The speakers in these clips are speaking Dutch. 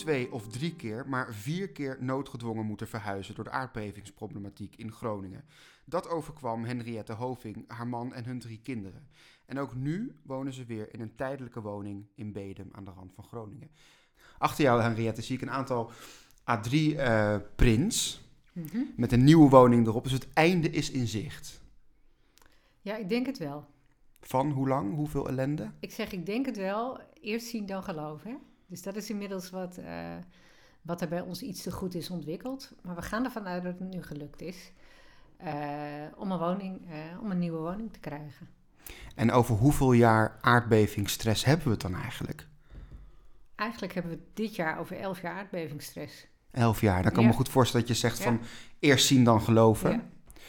twee of drie keer, maar vier keer noodgedwongen moeten verhuizen door de aardbevingsproblematiek in Groningen. Dat overkwam Henriette Hoving, haar man en hun drie kinderen. En ook nu wonen ze weer in een tijdelijke woning in Bedum aan de rand van Groningen. Achter jou, Henriette, zie ik een aantal A3-prints Mhm. met een nieuwe woning erop. Dus het einde is in zicht. Ja, ik denk het wel. Van hoe lang? Hoeveel ellende? Ik zeg, ik denk het wel. Eerst zien dan geloven. Hè? Dus dat is inmiddels wat, eh, wat er bij ons iets te goed is ontwikkeld. Maar we gaan ervan uit dat het nu gelukt is. eh, om, een woning, eh, om een nieuwe woning te krijgen. En over hoeveel jaar aardbevingsstress hebben we het dan eigenlijk? Eigenlijk hebben we dit jaar over elf jaar aardbevingsstress. Elf jaar. Dan kan ik Ja. me goed voorstellen dat je zegt Ja. van eerst zien dan geloven. Ja.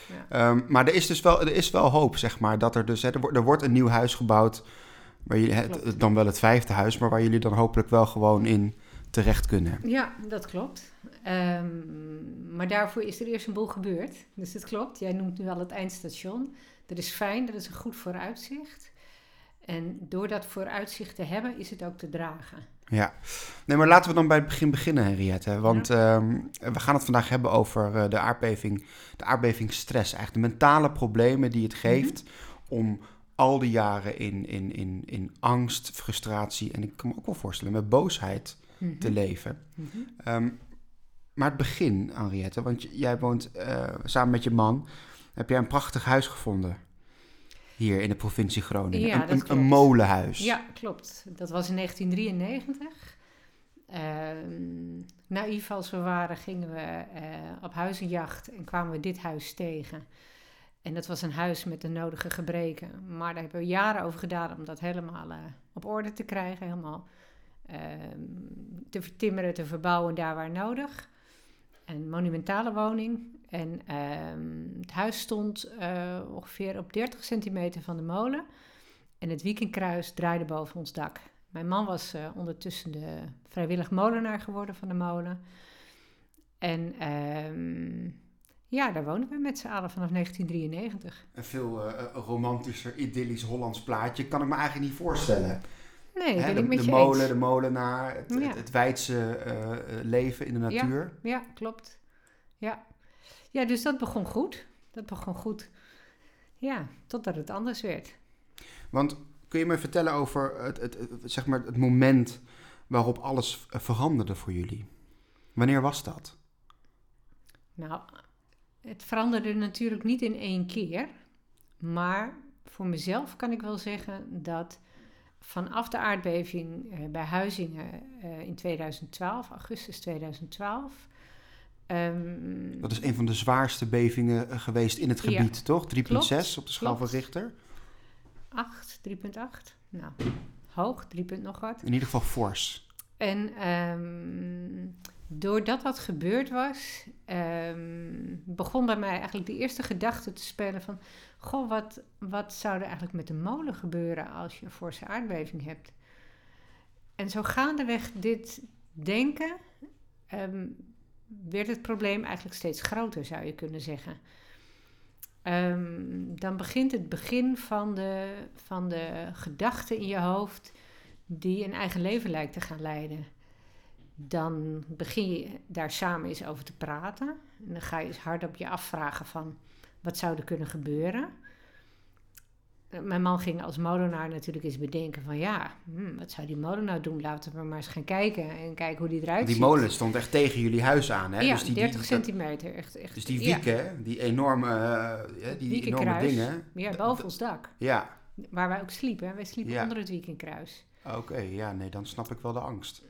Ja. Ehm, maar er is dus wel, er is wel hoop, zeg maar. Dat er dus, hè, er, wordt, er wordt een nieuw huis gebouwd. Waar jullie, het, dan wel het vijfde huis, maar waar jullie dan hopelijk wel gewoon in terecht kunnen. Ja, dat klopt. Ehm, maar daarvoor is er eerst een boel gebeurd. Dus het klopt. Jij noemt nu al het eindstation. Dat is fijn, dat is een goed vooruitzicht. En door dat vooruitzicht te hebben, is het ook te dragen. Ja. Nee, maar laten we dan bij het begin beginnen, Henriette. Want ehm, we gaan het vandaag hebben over eh, de aardbeving, de aardbevingsstress. Eigenlijk de mentale problemen die het geeft om al die jaren in, in, in, in angst, frustratie en ik kan me ook wel voorstellen met boosheid te leven. Mhm. Ehm, maar het begin, Henriette, want jij woont eh, samen met je man, heb jij een prachtig huis gevonden hier in de provincie Groningen. Ja, een, molenhuis. Ja, klopt. Dat was in 1993. Ehm naïef als we waren, gingen we eh, op huizenjacht en kwamen we dit huis tegen. En dat was een huis met de nodige gebreken. Maar daar hebben we jaren over gedaan om dat helemaal eh, op orde te krijgen. Helemaal ehm, te vertimmeren, te verbouwen daar waar nodig. Een monumentale woning. En ehm, het huis stond eh, ongeveer op 30 centimeter van de molen. En het weekendkruis draaide boven ons dak. Mijn man was eh, ondertussen de vrijwillig molenaar geworden van de molen. En ehm, ja, daar wonen we met z'n allen vanaf 1993. Een veel eh, romantischer, idyllisch Hollands plaatje. Kan ik me eigenlijk niet voorstellen. Nee, Hè, ben de ik met de je molen, eens. de molenaar, het, Ja. het, het weidse eh, eh, leven in de natuur. Ja, klopt. Ja. ja, dus dat begon goed. Dat begon goed. Ja, totdat het anders werd. Want kun je me vertellen over het, het, het- zeg maar het moment waarop alles veranderde voor jullie? Wanneer was dat? Nou, het veranderde natuurlijk niet in één keer. Maar voor mezelf kan ik wel zeggen dat vanaf de aardbeving eh, bij Huizingen eh, in 2012, augustus 2012. ehm, Dat is een van de zwaarste bevingen eh, geweest in het Ja. gebied, toch? 3,6 Klopt, op de schaal van. Richter. 8, 3,8. Nou, hoog, 3, punt nog wat. In ieder geval fors. En ehm, doordat dat gebeurd was, ehm, begon bij mij eigenlijk de eerste gedachte te spelen van... Goh, wat, wat zou er eigenlijk met de molen gebeuren als je een forse aardbeving hebt? En zo gaandeweg dit denken, ehm, werd het probleem eigenlijk steeds groter, zou je kunnen zeggen. Ehm, dan begint het begin van de, van de gedachte in je hoofd die een eigen leven lijkt te gaan leiden. Dan begin je daar samen eens over te praten. En dan ga je eens hardop je afvragen van wat zou er kunnen gebeuren. Eh, Mijn man ging als molenaar natuurlijk eens bedenken van ja, hmm, wat zou die molen nou doen? Laten we maar eens gaan kijken en kijken hoe die eruit Die ziet. molen stond echt tegen jullie huis aan, hè? ja, dus die, 30 die, centimeter. Echt, echt, Dus die ja. wieken, die enorme, eh, die enorme Wiekenkruis. dingen. Ja, boven ons dak. Ja, Waar wij ook sliepen. Wij sliepen Ja. onder het weekendkruis. oké. ja, nee, dan snap ik wel de angst.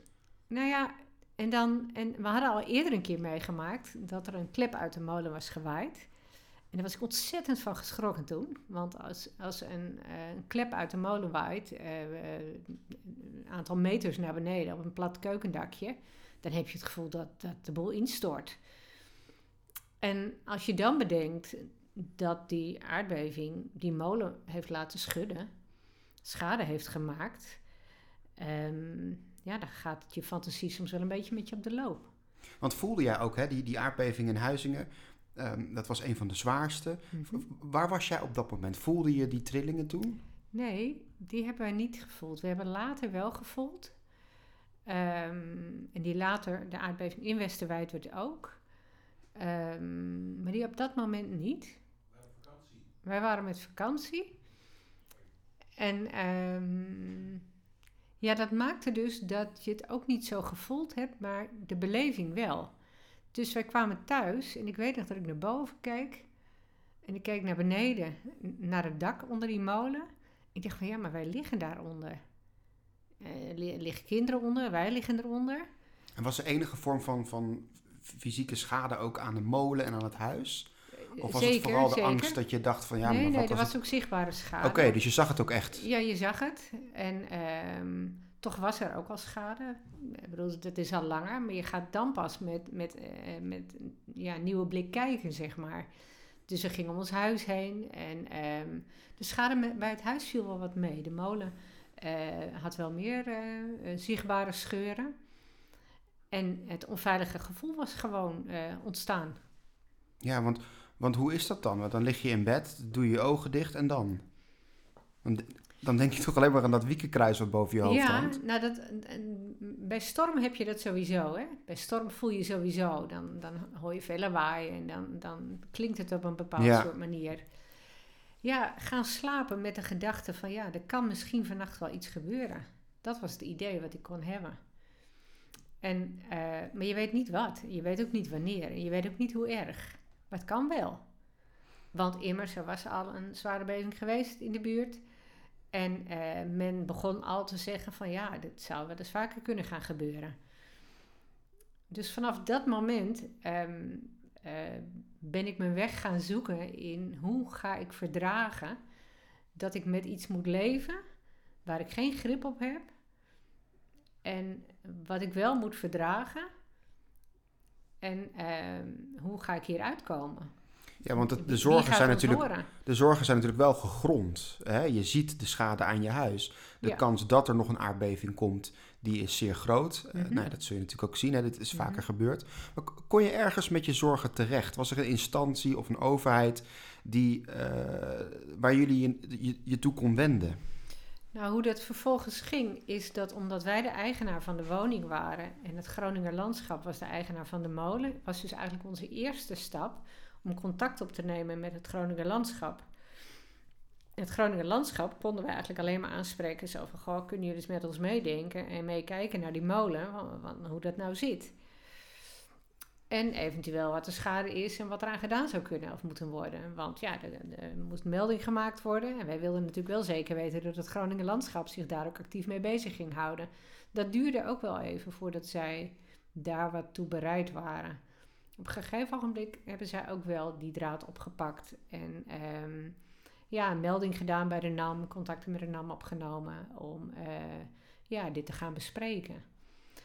Nou ja, en, dan, en we hadden al eerder een keer meegemaakt dat er een klep uit de molen was gewaaid. En daar was ik ontzettend van geschrokken toen. Want als, als een, eh, een klep uit de molen waait, eh, een aantal meters naar beneden op een plat keukendakje, dan heb je het gevoel dat, dat de boel instort. En als je dan bedenkt dat die aardbeving die molen heeft laten schudden, schade heeft gemaakt, ehm, ja, dan gaat het je fantasie soms wel een beetje met je op de loop. Want voelde jij ook, hè, die, die aardbeving in Huizingen, ehm, dat was een van de zwaarste. Mhm. Waar was jij op dat moment? Voelde je die trillingen toen? Nee, die hebben wij niet gevoeld. We hebben later wel gevoeld. Ehm, en die later, de aardbeving in Westerwijd werd ook. Ehm, maar die op dat moment niet. Wij waren met vakantie. En ehm, ja, dat maakte dus dat je het ook niet zo gevoeld hebt, maar de beleving wel. Dus wij kwamen thuis en ik weet nog dat ik naar boven keek. En ik keek naar beneden, naar het dak onder die molen. Ik dacht van ja, maar wij liggen daaronder. Uh, liggen kinderen onder, wij liggen eronder. En was er enige vorm van, van fysieke schade ook aan de molen en aan het huis? Of was het vooral de angst dat je dacht van ja, nee, maar wat nee, er was ook zichtbare schade. Oké, dus je zag het ook echt? Ja, je zag het. En ehm, toch was er ook al schade. Ik bedoel, dat is al langer, maar je gaat dan pas met, met, uh, met ja, nieuwe blik kijken, zeg maar. Dus we gingen om ons huis heen en um, de schade bij het huis viel wel wat mee. De molen uh, had wel meer uh, zichtbare scheuren. En het onveilige gevoel was gewoon ontstaan. Ja, want want hoe is dat dan? Want dan lig je in bed, doe je je ogen dicht en dan? Dan denk je toch alleen maar aan dat wiekenkruis wat boven je hoofd ja, hangt. Ja, nou dat, bij storm heb je dat sowieso. Hè? Bij storm voel je sowieso. Dan, dan hoor je veel lawaai en dan, dan klinkt het op een bepaald ja. soort manier. Ja, gaan slapen met de gedachte van ja, er kan misschien vannacht wel iets gebeuren. Dat was het idee wat ik kon hebben. En, uh, maar je weet niet wat. Je weet ook niet wanneer. Je weet ook niet hoe erg. Maar het kan wel. Want immers, er was al een zware beving geweest in de buurt. En uh, men begon al te zeggen van ja, dit zou wel eens vaker kunnen gaan gebeuren. Dus vanaf dat moment um, uh, ben ik mijn weg gaan zoeken in hoe ga ik verdragen dat ik met iets moet leven waar ik geen grip op heb. En wat ik wel moet verdragen, en uh, hoe ga ik hier uitkomen? Ja, want het, de, zorgen zijn natuurlijk, de zorgen zijn natuurlijk wel gegrond. Hè? Je ziet de schade aan je huis. De ja. kans dat er nog een aardbeving komt, die is zeer groot. Mm -hmm. nou, dat zul je natuurlijk ook zien. Hè? Dit is vaker mm -hmm. gebeurd. Maar kon je ergens met je zorgen terecht? Was er een instantie of een overheid die, uh, waar jullie je, je, je toe kon wenden? Nou, hoe dat vervolgens ging, is dat omdat wij de eigenaar van de woning waren en het Groninger Landschap was de eigenaar van de molen, was dus eigenlijk onze eerste stap om contact op te nemen met het Groninger Landschap. Het Groninger Landschap konden we eigenlijk alleen maar aanspreken zo van, goh, kunnen jullie eens met ons meedenken en meekijken naar die molen, hoe dat nou zit. En eventueel wat de schade is en wat eraan gedaan zou kunnen of moeten worden. Want ja, er, moest melding gemaakt worden. En wij wilden natuurlijk wel zeker weten dat het Groningen landschap zich daar ook actief mee bezig ging houden. Dat duurde ook wel even voordat zij daar wat toe bereid waren. Op een gegeven ogenblik hebben zij ook wel die draad opgepakt. En um, ja, een melding gedaan bij de NAM, contacten met de NAM opgenomen om uh, ja, dit te gaan bespreken.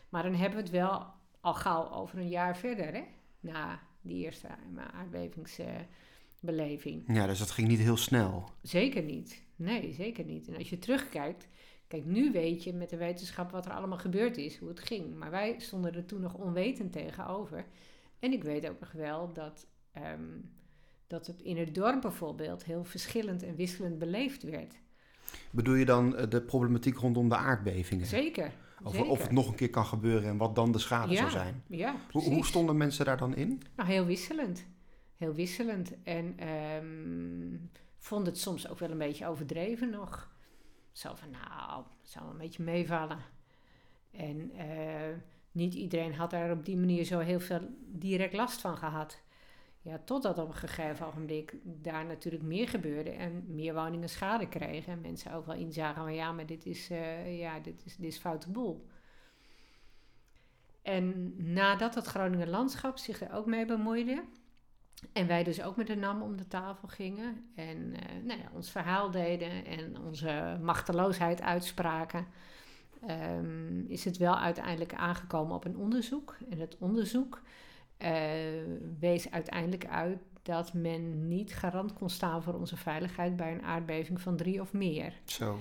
Maar dan hebben we het wel al gauw over een jaar verder, hè? Na die eerste aardbevingsbeleving. ja, dus dat ging niet heel snel. Zeker niet. Nee, zeker niet. En als je terugkijkt, kijk, nu weet je met de wetenschap wat er allemaal gebeurd is, hoe het ging. Maar wij stonden er toen nog onwetend tegenover. En ik weet ook nog wel dat, um, dat het in het dorp bijvoorbeeld heel verschillend en wisselend beleefd werd. Bedoel je dan de problematiek rondom de aardbevingen? Zeker. Over of het nog een keer kan gebeuren en wat dan de schade ja, zou zijn. Ja, hoe, hoe, stonden mensen daar dan in? Nou, heel wisselend. Heel wisselend. En um, vond het soms ook wel een beetje overdreven nog. Zo van, nou, het zou een beetje meevallen. En uh, niet iedereen had daar op die manier zo heel veel direct last van gehad. Ja, totdat op een gegeven ogenblik daar natuurlijk meer gebeurde en meer woningen schade kregen. En mensen ook wel inzagen van ja, maar dit is, uh, ja, dit is, dit is foute boel. En nadat het Groninger Landschap zich er ook mee bemoeide, en wij dus ook met de NAM om de tafel gingen en uh, nou ja, ons verhaal deden en onze machteloosheid uitspraken, um, is het wel uiteindelijk aangekomen op een onderzoek. En het onderzoek wees uiteindelijk uit dat men niet garant kon staan voor onze veiligheid bij een aardbeving van drie of meer. Zo.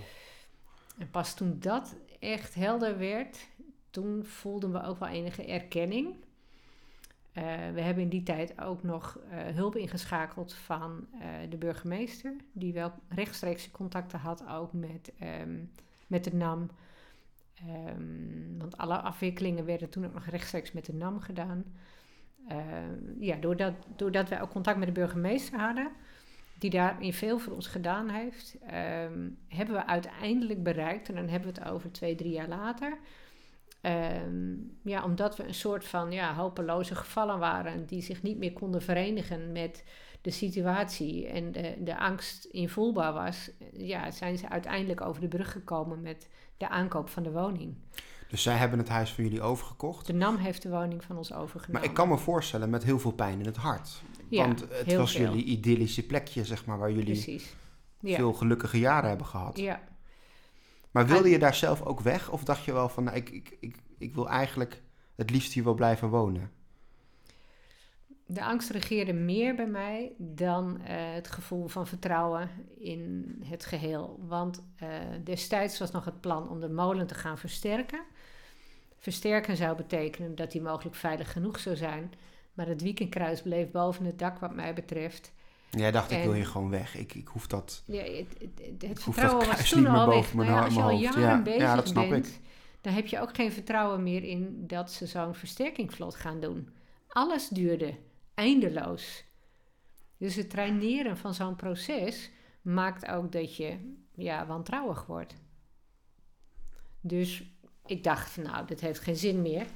En pas toen dat echt helder werd, toen voelden we ook wel enige erkenning. Uh, we hebben in die tijd ook nog uh, hulp ingeschakeld van uh, de burgemeester, die wel rechtstreeks contacten had ook met, um, met de NAM. Ehm, want alle afwikkelingen werden toen ook nog rechtstreeks met de NAM gedaan. Ehm, ja, doordat, doordat wij ook contact met de burgemeester hadden, die daarin veel voor ons gedaan heeft, ehm, hebben we uiteindelijk bereikt, en dan hebben we het over twee, drie jaar later. ja, omdat we een soort van ja, hopeloze gevallen waren die zich niet meer konden verenigen met de situatie en de, de angst invoelbaar was, ja, zijn ze uiteindelijk over de brug gekomen met de aankoop van de woning. Dus zij hebben het huis van jullie overgekocht? De NAM heeft de woning van ons overgenomen. Maar ik kan me voorstellen met heel veel pijn in het hart. Ja, Want het was jullie idyllische plekje, zeg maar, waar jullie veel gelukkige jaren hebben gehad. Ja. Maar wilde je daar zelf ook weg? Of dacht je wel van, nou, ik, ik, ik, ik wil eigenlijk het liefst hier wel blijven wonen? de angst regeerde meer bij mij dan eh, het gevoel van vertrouwen in het geheel. Want uh, destijds was nog het plan om de molen te gaan versterken. Versterken zou betekenen dat die mogelijk veilig genoeg zou zijn. Maar het weekendkruis bleef boven het dak, wat mij betreft. Jij dacht, ik wil hier gewoon weg. Ik, ik hoef dat. Ja, het, het, het vertrouwen was toen al weg. Nou ja, als je al jaren ja, bezig ja, dat snap bent, ik. dan heb je ook geen vertrouwen meer in dat ze zo'n versterkingsvlot gaan doen. Alles duurde eindeloos. Dus het traineren van zo'n proces maakt ook dat je ja, wantrouwig wordt. Dus ik dacht, nou, dit heeft geen zin meer.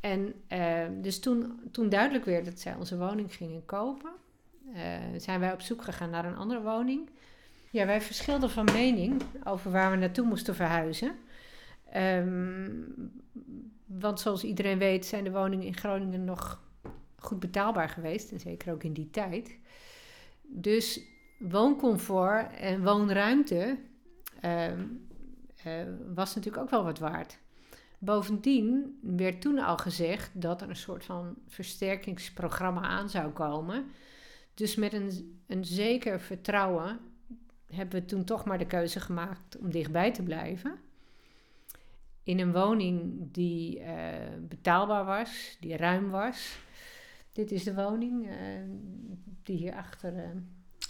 En uh, dus toen, toen duidelijk werd dat zij onze woning gingen kopen, uh, zijn wij op zoek gegaan naar een andere woning. Ja, wij verschilden van mening over waar we naartoe moesten verhuizen. Um, want zoals iedereen weet zijn de woningen in Groningen nog goed betaalbaar geweest. En zeker ook in die tijd. Dus wooncomfort en woonruimte uh, was natuurlijk ook wel wat waard. Bovendien werd toen al gezegd dat er een soort van versterkingsprogramma aan zou komen. Dus met een, een zeker vertrouwen hebben we toen toch maar de keuze gemaakt om dichtbij te blijven. In een woning die uh, betaalbaar was, die ruim was. Dit is de woning uh, die hierachter. Uh,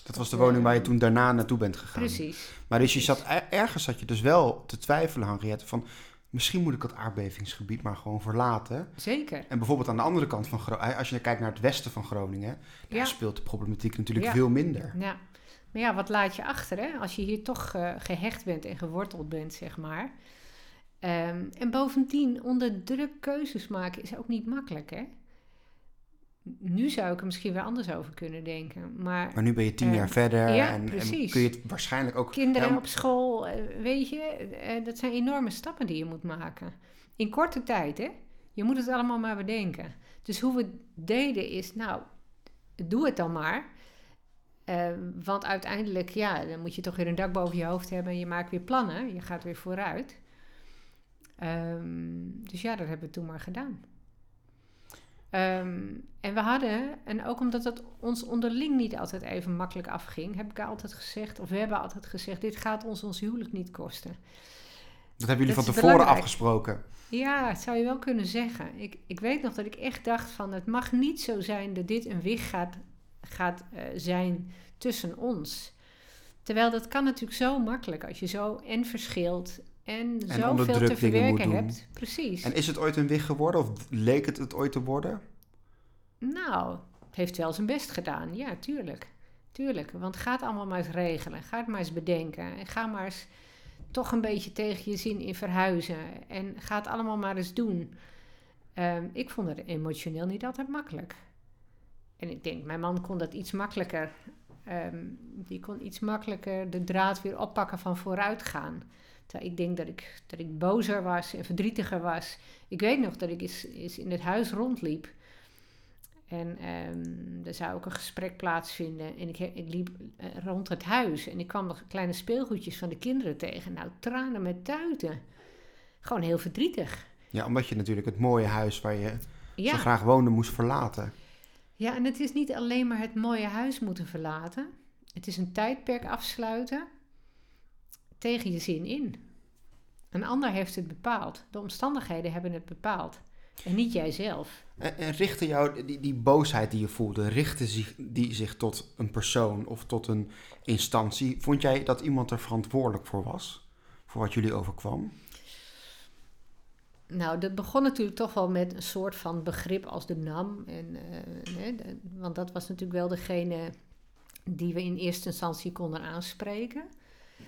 dat was de woning waar je toen daarna naartoe bent gegaan. Precies. Maar dus je zat ergens zat je dus wel te twijfelen, Henriette, van misschien moet ik dat aardbevingsgebied maar gewoon verlaten. Zeker. En bijvoorbeeld aan de andere kant van Groningen, als je kijkt naar het westen van Groningen, daar speelt de problematiek natuurlijk veel minder. Ja. Maar ja, wat laat je achter hè? als je hier toch uh, gehecht bent en geworteld bent, zeg maar. Um, en bovendien, onder druk keuzes maken is ook niet makkelijk hè nu zou ik er misschien weer anders over kunnen denken. Maar, maar nu ben je tien jaar eh, verder en, en, kun je het waarschijnlijk ook... Kinderen op school, eh, weet je, eh, dat zijn enorme stappen die je moet maken. In korte tijd, hè. Je moet het allemaal maar bedenken. Dus hoe we het deden is, nou, doe het dan maar. want uiteindelijk, ja, dan moet je toch weer een dak boven je hoofd hebben en je maakt weer plannen. Je gaat weer vooruit. Um, dus ja, dat hebben we toen maar gedaan. Um, en we hadden, en ook omdat het ons onderling niet altijd even makkelijk afging, heb ik altijd gezegd, of we hebben altijd gezegd, dit gaat ons ons huwelijk niet kosten. Dat hebben jullie van tevoren afgesproken? Ja, dat zou je wel kunnen zeggen. Ik, ik weet nog dat ik echt dacht van, het mag niet zo zijn dat dit een weg gaat, gaat uh, zijn tussen ons. Terwijl dat kan natuurlijk zo makkelijk als je zo en verschilt en, en zoveel te verwerken hebt. Precies. En is het ooit een wig geworden of leek het het ooit te worden? Nou, het heeft wel zijn best gedaan. Ja, tuurlijk. Tuurlijk. Want ga het allemaal maar eens regelen. Ga het maar eens bedenken. En ga maar eens toch een beetje tegen je zin in verhuizen. En ga het allemaal maar eens doen. Um, ik vond het emotioneel niet altijd makkelijk. En ik denk, mijn man kon dat iets makkelijker. Um, die kon iets makkelijker de draad weer oppakken van vooruitgaan. Terwijl ik denk dat ik, dat ik bozer was en verdrietiger was. Ik weet nog dat ik eens, eens in het huis rondliep. En um, er zou ook een gesprek plaatsvinden. En ik, ik liep uh, rond het huis en ik kwam nog kleine speelgoedjes van de kinderen tegen. Nou, tranen met tuiten. Gewoon heel verdrietig. Ja, omdat je natuurlijk het mooie huis waar je zo graag woonde moest verlaten. Ja, en het is niet alleen maar het mooie huis moeten verlaten. Het is een tijdperk afsluiten tegen je zin in. Een ander heeft het bepaald. De omstandigheden hebben het bepaald. En niet jijzelf. En, en richtte jou, die, die boosheid die je voelde, richtte zich, die zich tot een persoon of tot een instantie? Vond jij dat iemand er verantwoordelijk voor was? Voor wat jullie overkwam? Nou, dat begon natuurlijk toch wel met een soort van begrip als de NAM. En, eh, want dat was natuurlijk wel degene die we in eerste instantie konden aanspreken.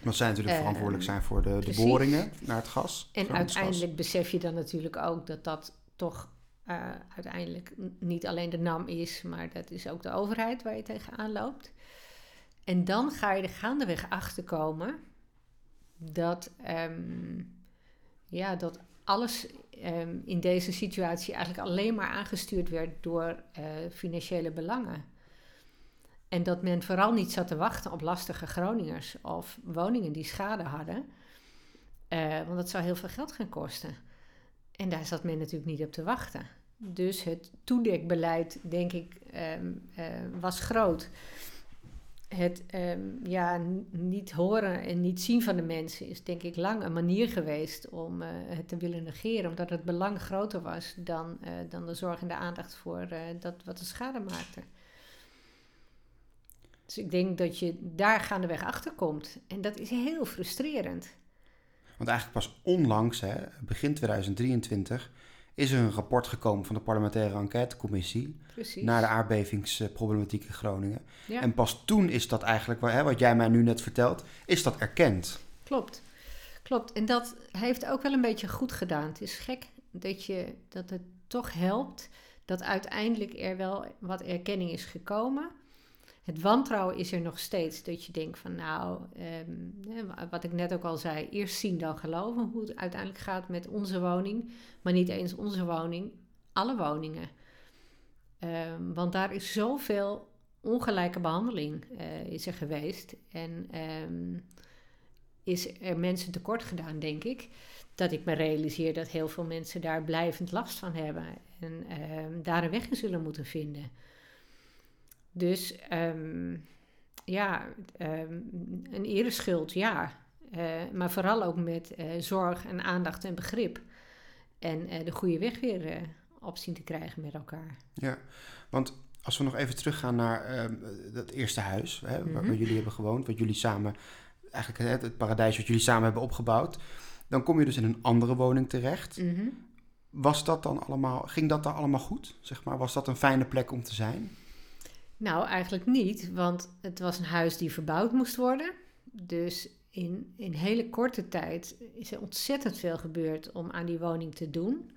Want zij natuurlijk uh, verantwoordelijk zijn voor de, de, boringen naar het gas. En uiteindelijk besef je dan natuurlijk ook dat dat toch uh, uiteindelijk niet alleen de NAM is, maar dat is ook de overheid waar je tegenaan loopt. En dan ga je er gaandeweg achter komen dat, um, ja, dat alles um, in deze situatie eigenlijk alleen maar aangestuurd werd door uh, financiële belangen. En dat men vooral niet zat te wachten op lastige Groningers of woningen die schade hadden. Uh, want dat zou heel veel geld gaan kosten. En daar zat men natuurlijk niet op te wachten. Dus het toedekbeleid, denk ik, um, uh, was groot. Het um, ja, niet horen en niet zien van de mensen is denk ik lang een manier geweest om uh, het te willen negeren. Omdat het belang groter was dan, dan de zorg en de aandacht voor dat wat de schade maakte. Dus ik denk dat je daar gaandeweg achter komt. En dat is heel frustrerend. Want eigenlijk pas onlangs, hè, begin 2023, is er een rapport gekomen van de parlementaire enquêtecommissie Precies. naar de aardbevingsproblematiek in Groningen. Ja. En pas toen is dat eigenlijk, hè, wat jij mij nu net vertelt, is dat erkend. Klopt, klopt. En dat heeft ook wel een beetje goed gedaan. Het is gek dat, je, dat het toch helpt dat uiteindelijk er wel wat erkenning is gekomen het wantrouwen is er nog steeds. Dat je denkt van nou, um, wat ik net ook al zei, eerst zien dan geloven hoe het uiteindelijk gaat met onze woning. Maar niet eens onze woning, alle woningen. Um, want daar is zoveel ongelijke behandeling uh, is er geweest. En um, is er mensen tekort gedaan, denk ik. Dat ik me realiseer dat heel veel mensen daar blijvend last van hebben. En daar een weg in zullen moeten vinden. Dus um, ja, um, een ereschuld, ja. Uh, maar vooral ook met uh, zorg en aandacht en begrip. En uh, de goede weg weer op zien te krijgen met elkaar. Ja, want als we nog even teruggaan naar uh, dat eerste huis hè, waar, waar, mhm. jullie hebben gewoond, wat jullie samen, eigenlijk het, het paradijs wat jullie samen hebben opgebouwd, dan kom je dus in een andere woning terecht. -hmm. Was dat dan allemaal, ging dat dan allemaal goed? Zeg maar, was dat een fijne plek om te zijn? Nou, eigenlijk niet, want het was een huis die verbouwd moest worden. Dus in, in hele korte tijd is er ontzettend veel gebeurd om aan die woning te doen.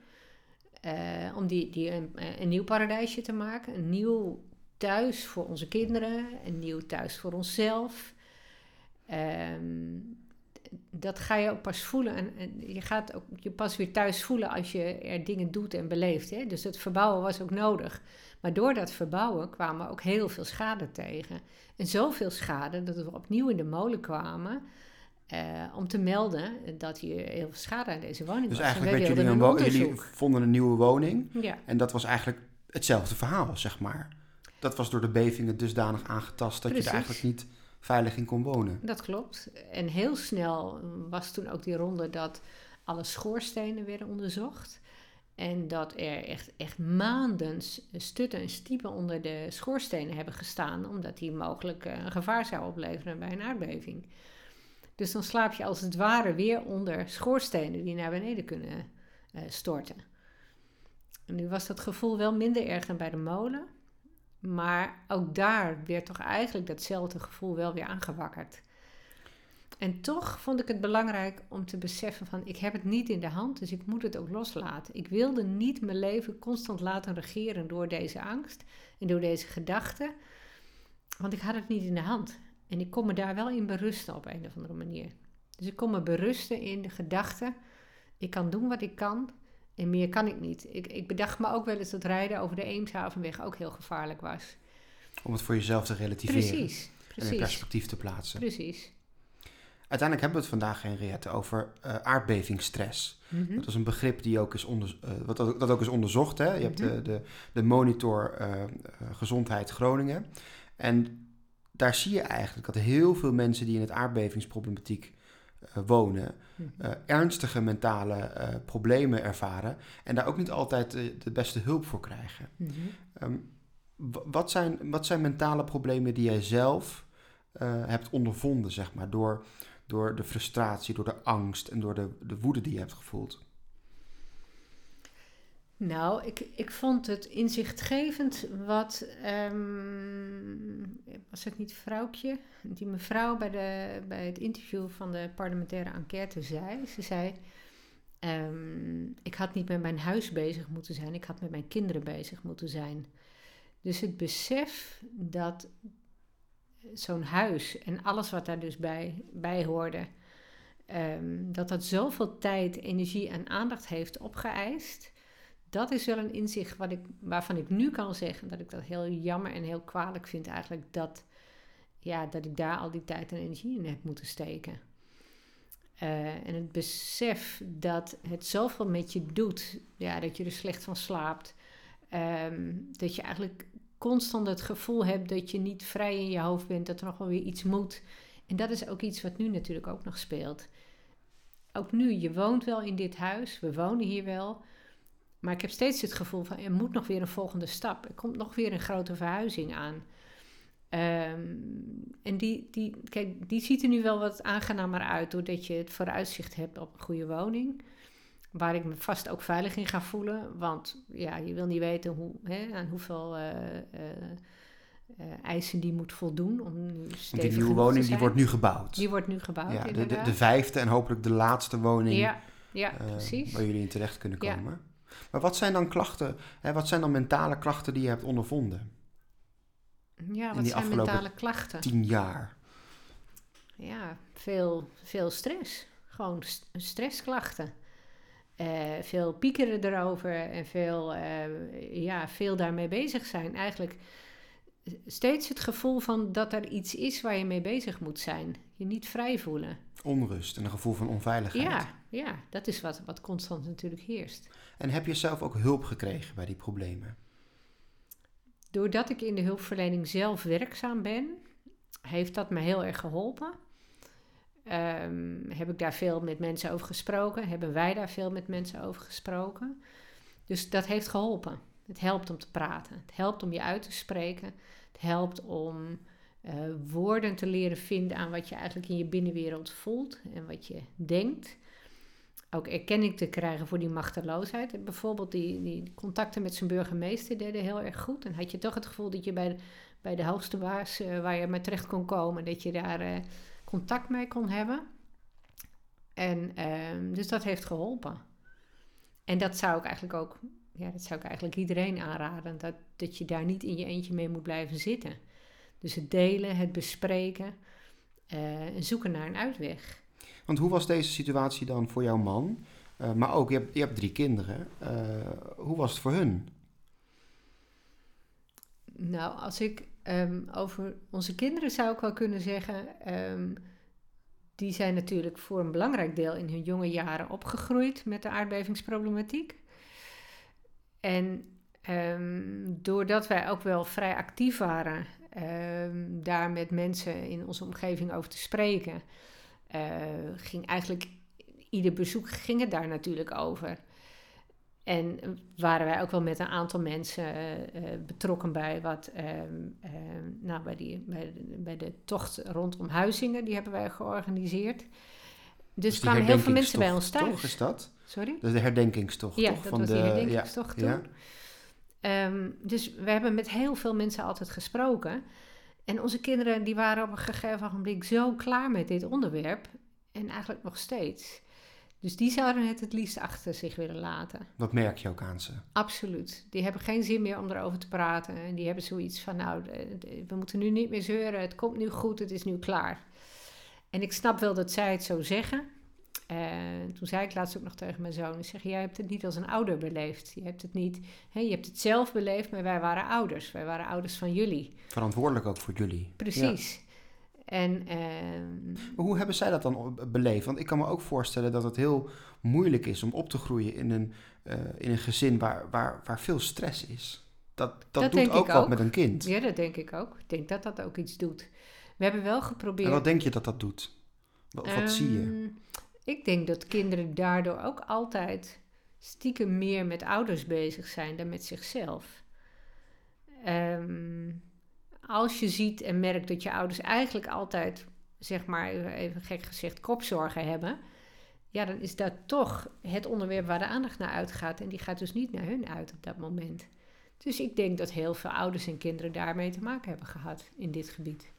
Uh, om die, die een, nieuw paradijsje te maken. Een nieuw thuis voor onze kinderen. Een nieuw thuis voor onszelf. Um, dat ga je ook pas voelen. En, en, je gaat ook je pas weer thuis voelen als je er dingen doet en beleeft. Hè? Dus het verbouwen was ook nodig. Maar door dat verbouwen kwamen we ook heel veel schade tegen. En zoveel schade dat we opnieuw in de molen kwamen. Uh, om te melden dat hier heel veel schade aan deze woning dus was. Dus eigenlijk jullie, een jullie vonden een nieuwe woning. Ja. En dat was eigenlijk hetzelfde verhaal, zeg maar. Dat was door de bevingen dusdanig aangetast dat Precies. je er eigenlijk niet veilig in kon wonen. Dat klopt. En heel snel was toen ook die ronde dat alle schoorstenen werden onderzocht. En dat er echt, echt maanden stutten en stiepen onder de schoorstenen hebben gestaan, omdat die mogelijk eh, een gevaar zou opleveren bij een aardbeving. Dus dan slaap je als het ware weer onder schoorstenen die naar beneden kunnen uh, storten. En nu was dat gevoel wel minder erg dan bij de molen. Maar ook daar werd toch eigenlijk datzelfde gevoel wel weer aangewakkerd. En toch vond ik het belangrijk om te beseffen van ik heb het niet in de hand, dus ik moet het ook loslaten. Ik wilde niet mijn leven constant laten regeren door deze angst en door deze gedachten, want ik had het niet in de hand. En ik kon me daar wel in berusten op een of andere manier. Dus ik kon me berusten in de gedachte, ik kan doen wat ik kan en meer kan ik niet. Ik, ik bedacht me ook wel eens dat rijden over de Eemshavenweg ook heel gevaarlijk was. Om het voor jezelf te relativeren. Precies. precies. En in perspectief te plaatsen. Precies. Uiteindelijk hebben we het vandaag, Henriette, over uh, aardbevingsstress. Mm Dat is een begrip die ook is onder, uh, wat dat, dat, ook is onderzocht. Hè? Je mm hebt de, mhm. de, de monitor uh, gezondheid Groningen. En daar zie je eigenlijk dat heel veel mensen die in het aardbevingsproblematiek wonen, uh, ernstige mentale problemen ervaren en daar ook niet altijd de, de beste hulp voor krijgen. Um, wat, zijn, wat zijn mentale problemen die jij zelf hebt ondervonden, zeg maar, door, door de frustratie, door de angst en door de, de woede die je hebt gevoeld? Nou, ik, ik vond het inzichtgevend wat, ehm, was het niet vrouwtje, die mevrouw bij, de, bij het interview van de parlementaire enquête zei. Ze zei, ehm, ik had niet met mijn huis bezig moeten zijn, ik had met mijn kinderen bezig moeten zijn. Dus het besef dat zo'n huis en alles wat daar dus bij, bij hoorde, ehm, dat dat zoveel tijd, energie en aandacht heeft opgeëist dat is wel een inzicht wat ik, waarvan ik nu kan zeggen dat ik dat heel jammer en heel kwalijk vind eigenlijk dat, ja, dat ik daar al die tijd en energie in heb moeten steken. Uh, en het besef dat het zoveel met je doet, ja, dat je er slecht van slaapt, um, dat je eigenlijk constant het gevoel hebt dat je niet vrij in je hoofd bent, dat er nog wel weer iets moet. En dat is ook iets wat nu natuurlijk ook nog speelt. Ook nu, je woont wel in dit huis, we wonen hier wel, maar ik heb steeds het gevoel van er moet nog weer een volgende stap. Er komt nog weer een grote verhuizing aan. Um, en die, die, kijk, die ziet er nu wel wat aangenamer uit doordat je het vooruitzicht hebt op een goede woning. Waar ik me vast ook veilig in ga voelen. Want ja, je wil niet weten hoe, hè, aan hoeveel uh, uh, eisen die moet voldoen. Om nu die nieuwe woning die wordt nu gebouwd. Die wordt nu gebouwd. Ja, de, de, de, vijfde en hopelijk de laatste woning. Ja, ja precies. Waar jullie in terecht kunnen komen. Ja. Maar wat zijn dan klachten, hè, wat zijn dan mentale klachten die je hebt ondervonden? Ja, wat zijn mentale klachten? Tien jaar. Ja, veel, veel stress. Gewoon stressklachten. Uh, veel piekeren erover en veel, uh, ja, veel daarmee bezig zijn. Eigenlijk steeds het gevoel van dat er iets is waar je mee bezig moet zijn. Je niet vrij voelen. Onrust en een gevoel van onveiligheid. Ja, ja dat is wat, wat constant natuurlijk heerst. En heb je zelf ook hulp gekregen bij die problemen? Doordat ik in de hulpverlening zelf werkzaam ben, heeft dat me heel erg geholpen. Um, heb ik daar veel met mensen over gesproken? Hebben wij daar veel met mensen over gesproken? Dus dat heeft geholpen. Het helpt om te praten. Het helpt om je uit te spreken. Het helpt om uh, woorden te leren vinden aan wat je eigenlijk in je binnenwereld voelt en wat je denkt. Ook erkenning te krijgen voor die machteloosheid. Bijvoorbeeld die, die contacten met zijn burgemeester deden heel erg goed. En had je toch het gevoel dat je bij de, bij de hoogste baas uh, waar je mee terecht kon komen, dat je daar uh, contact mee kon hebben. En uh, dus dat heeft geholpen. En dat zou ik eigenlijk ook, ja, dat zou ik eigenlijk iedereen aanraden. Dat, dat je daar niet in je eentje mee moet blijven zitten. Dus het delen, het bespreken uh, en zoeken naar een uitweg. Want hoe was deze situatie dan voor jouw man? Uh, maar ook, je hebt, je hebt drie kinderen. Uh, hoe was het voor hun? Nou, als ik um, over onze kinderen zou ik wel kunnen zeggen... Um, die zijn natuurlijk voor een belangrijk deel in hun jonge jaren opgegroeid met de aardbevingsproblematiek. En um, doordat wij ook wel vrij actief waren daar met mensen in onze omgeving over te spreken, uh, ging eigenlijk ieder bezoek ging het daar natuurlijk over. En waren wij ook wel met een aantal mensen uh, betrokken bij wat, um, nou, bij, die, bij, de, bij de tocht rondom Huizingen, die hebben wij georganiseerd. Dus, dus kwamen heel veel mensen bij ons thuis. Is dat? Sorry? Dat is de herdenkingstocht, ja, toch? dat was de, die herdenkingstocht ja, toen. Ja. Um, dus we hebben met heel veel mensen altijd gesproken. En onze kinderen die waren op een gegeven moment zo klaar met dit onderwerp. En eigenlijk nog steeds. Dus die zouden het het liefst achter zich willen laten. Dat merk je ook aan ze? Absoluut. Die hebben geen zin meer om erover te praten. En die hebben zoiets van, nou, we moeten nu niet meer zeuren. Het komt nu goed, het is nu klaar. En ik snap wel dat zij het zo zeggen. En toen zei ik laatst ook nog tegen mijn zoon: ik zeg, Jij hebt het niet als een ouder beleefd. Je hebt het niet, hè, je hebt het zelf beleefd, maar wij waren ouders. Wij waren ouders van jullie. Verantwoordelijk ook voor jullie. Precies. En, uh, hoe hebben zij dat dan beleefd? Want ik kan me ook voorstellen dat het heel moeilijk is om op te groeien in een, uh, in een gezin waar, waar, waar veel stress is. Dat, dat, dat doet ook wat met een kind. Ja, dat denk ik ook. Ik denk dat dat ook iets doet. We hebben wel geprobeerd. En wat denk je dat dat doet? Wat, wat zie je? Ehm, ik denk dat kinderen daardoor ook altijd stiekem meer met ouders bezig zijn dan met zichzelf. Um, als je ziet en merkt dat je ouders eigenlijk altijd, zeg maar even gek gezegd, kopzorgen hebben. ja, dan is dat toch het onderwerp waar de aandacht naar uitgaat. En die gaat dus niet naar hun uit op dat moment. Dus ik denk dat heel veel ouders en kinderen daarmee te maken hebben gehad in dit gebied.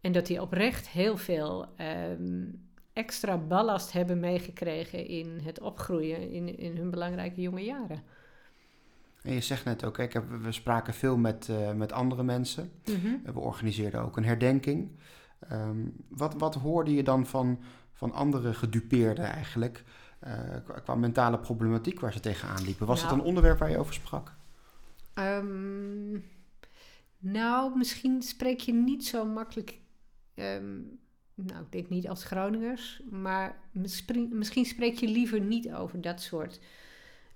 En dat die oprecht heel veel ehm, extra ballast hebben meegekregen in het opgroeien in, in hun belangrijke jonge jaren. En je zegt net ook, ik heb, we spraken veel met, uh, met andere mensen. Mhm. We organiseerden ook een herdenking. Ehm, wat, wat hoorde je dan van, van andere gedupeerden eigenlijk? uh, qua, mentale problematiek waar ze tegenaan liepen. Was Nou. het een onderwerp waar je over sprak? Ehm, nou, misschien spreek je niet zo makkelijk. ehm, nou, ik denk niet als Groningers, maar misschien, misschien spreek je liever niet over dat soort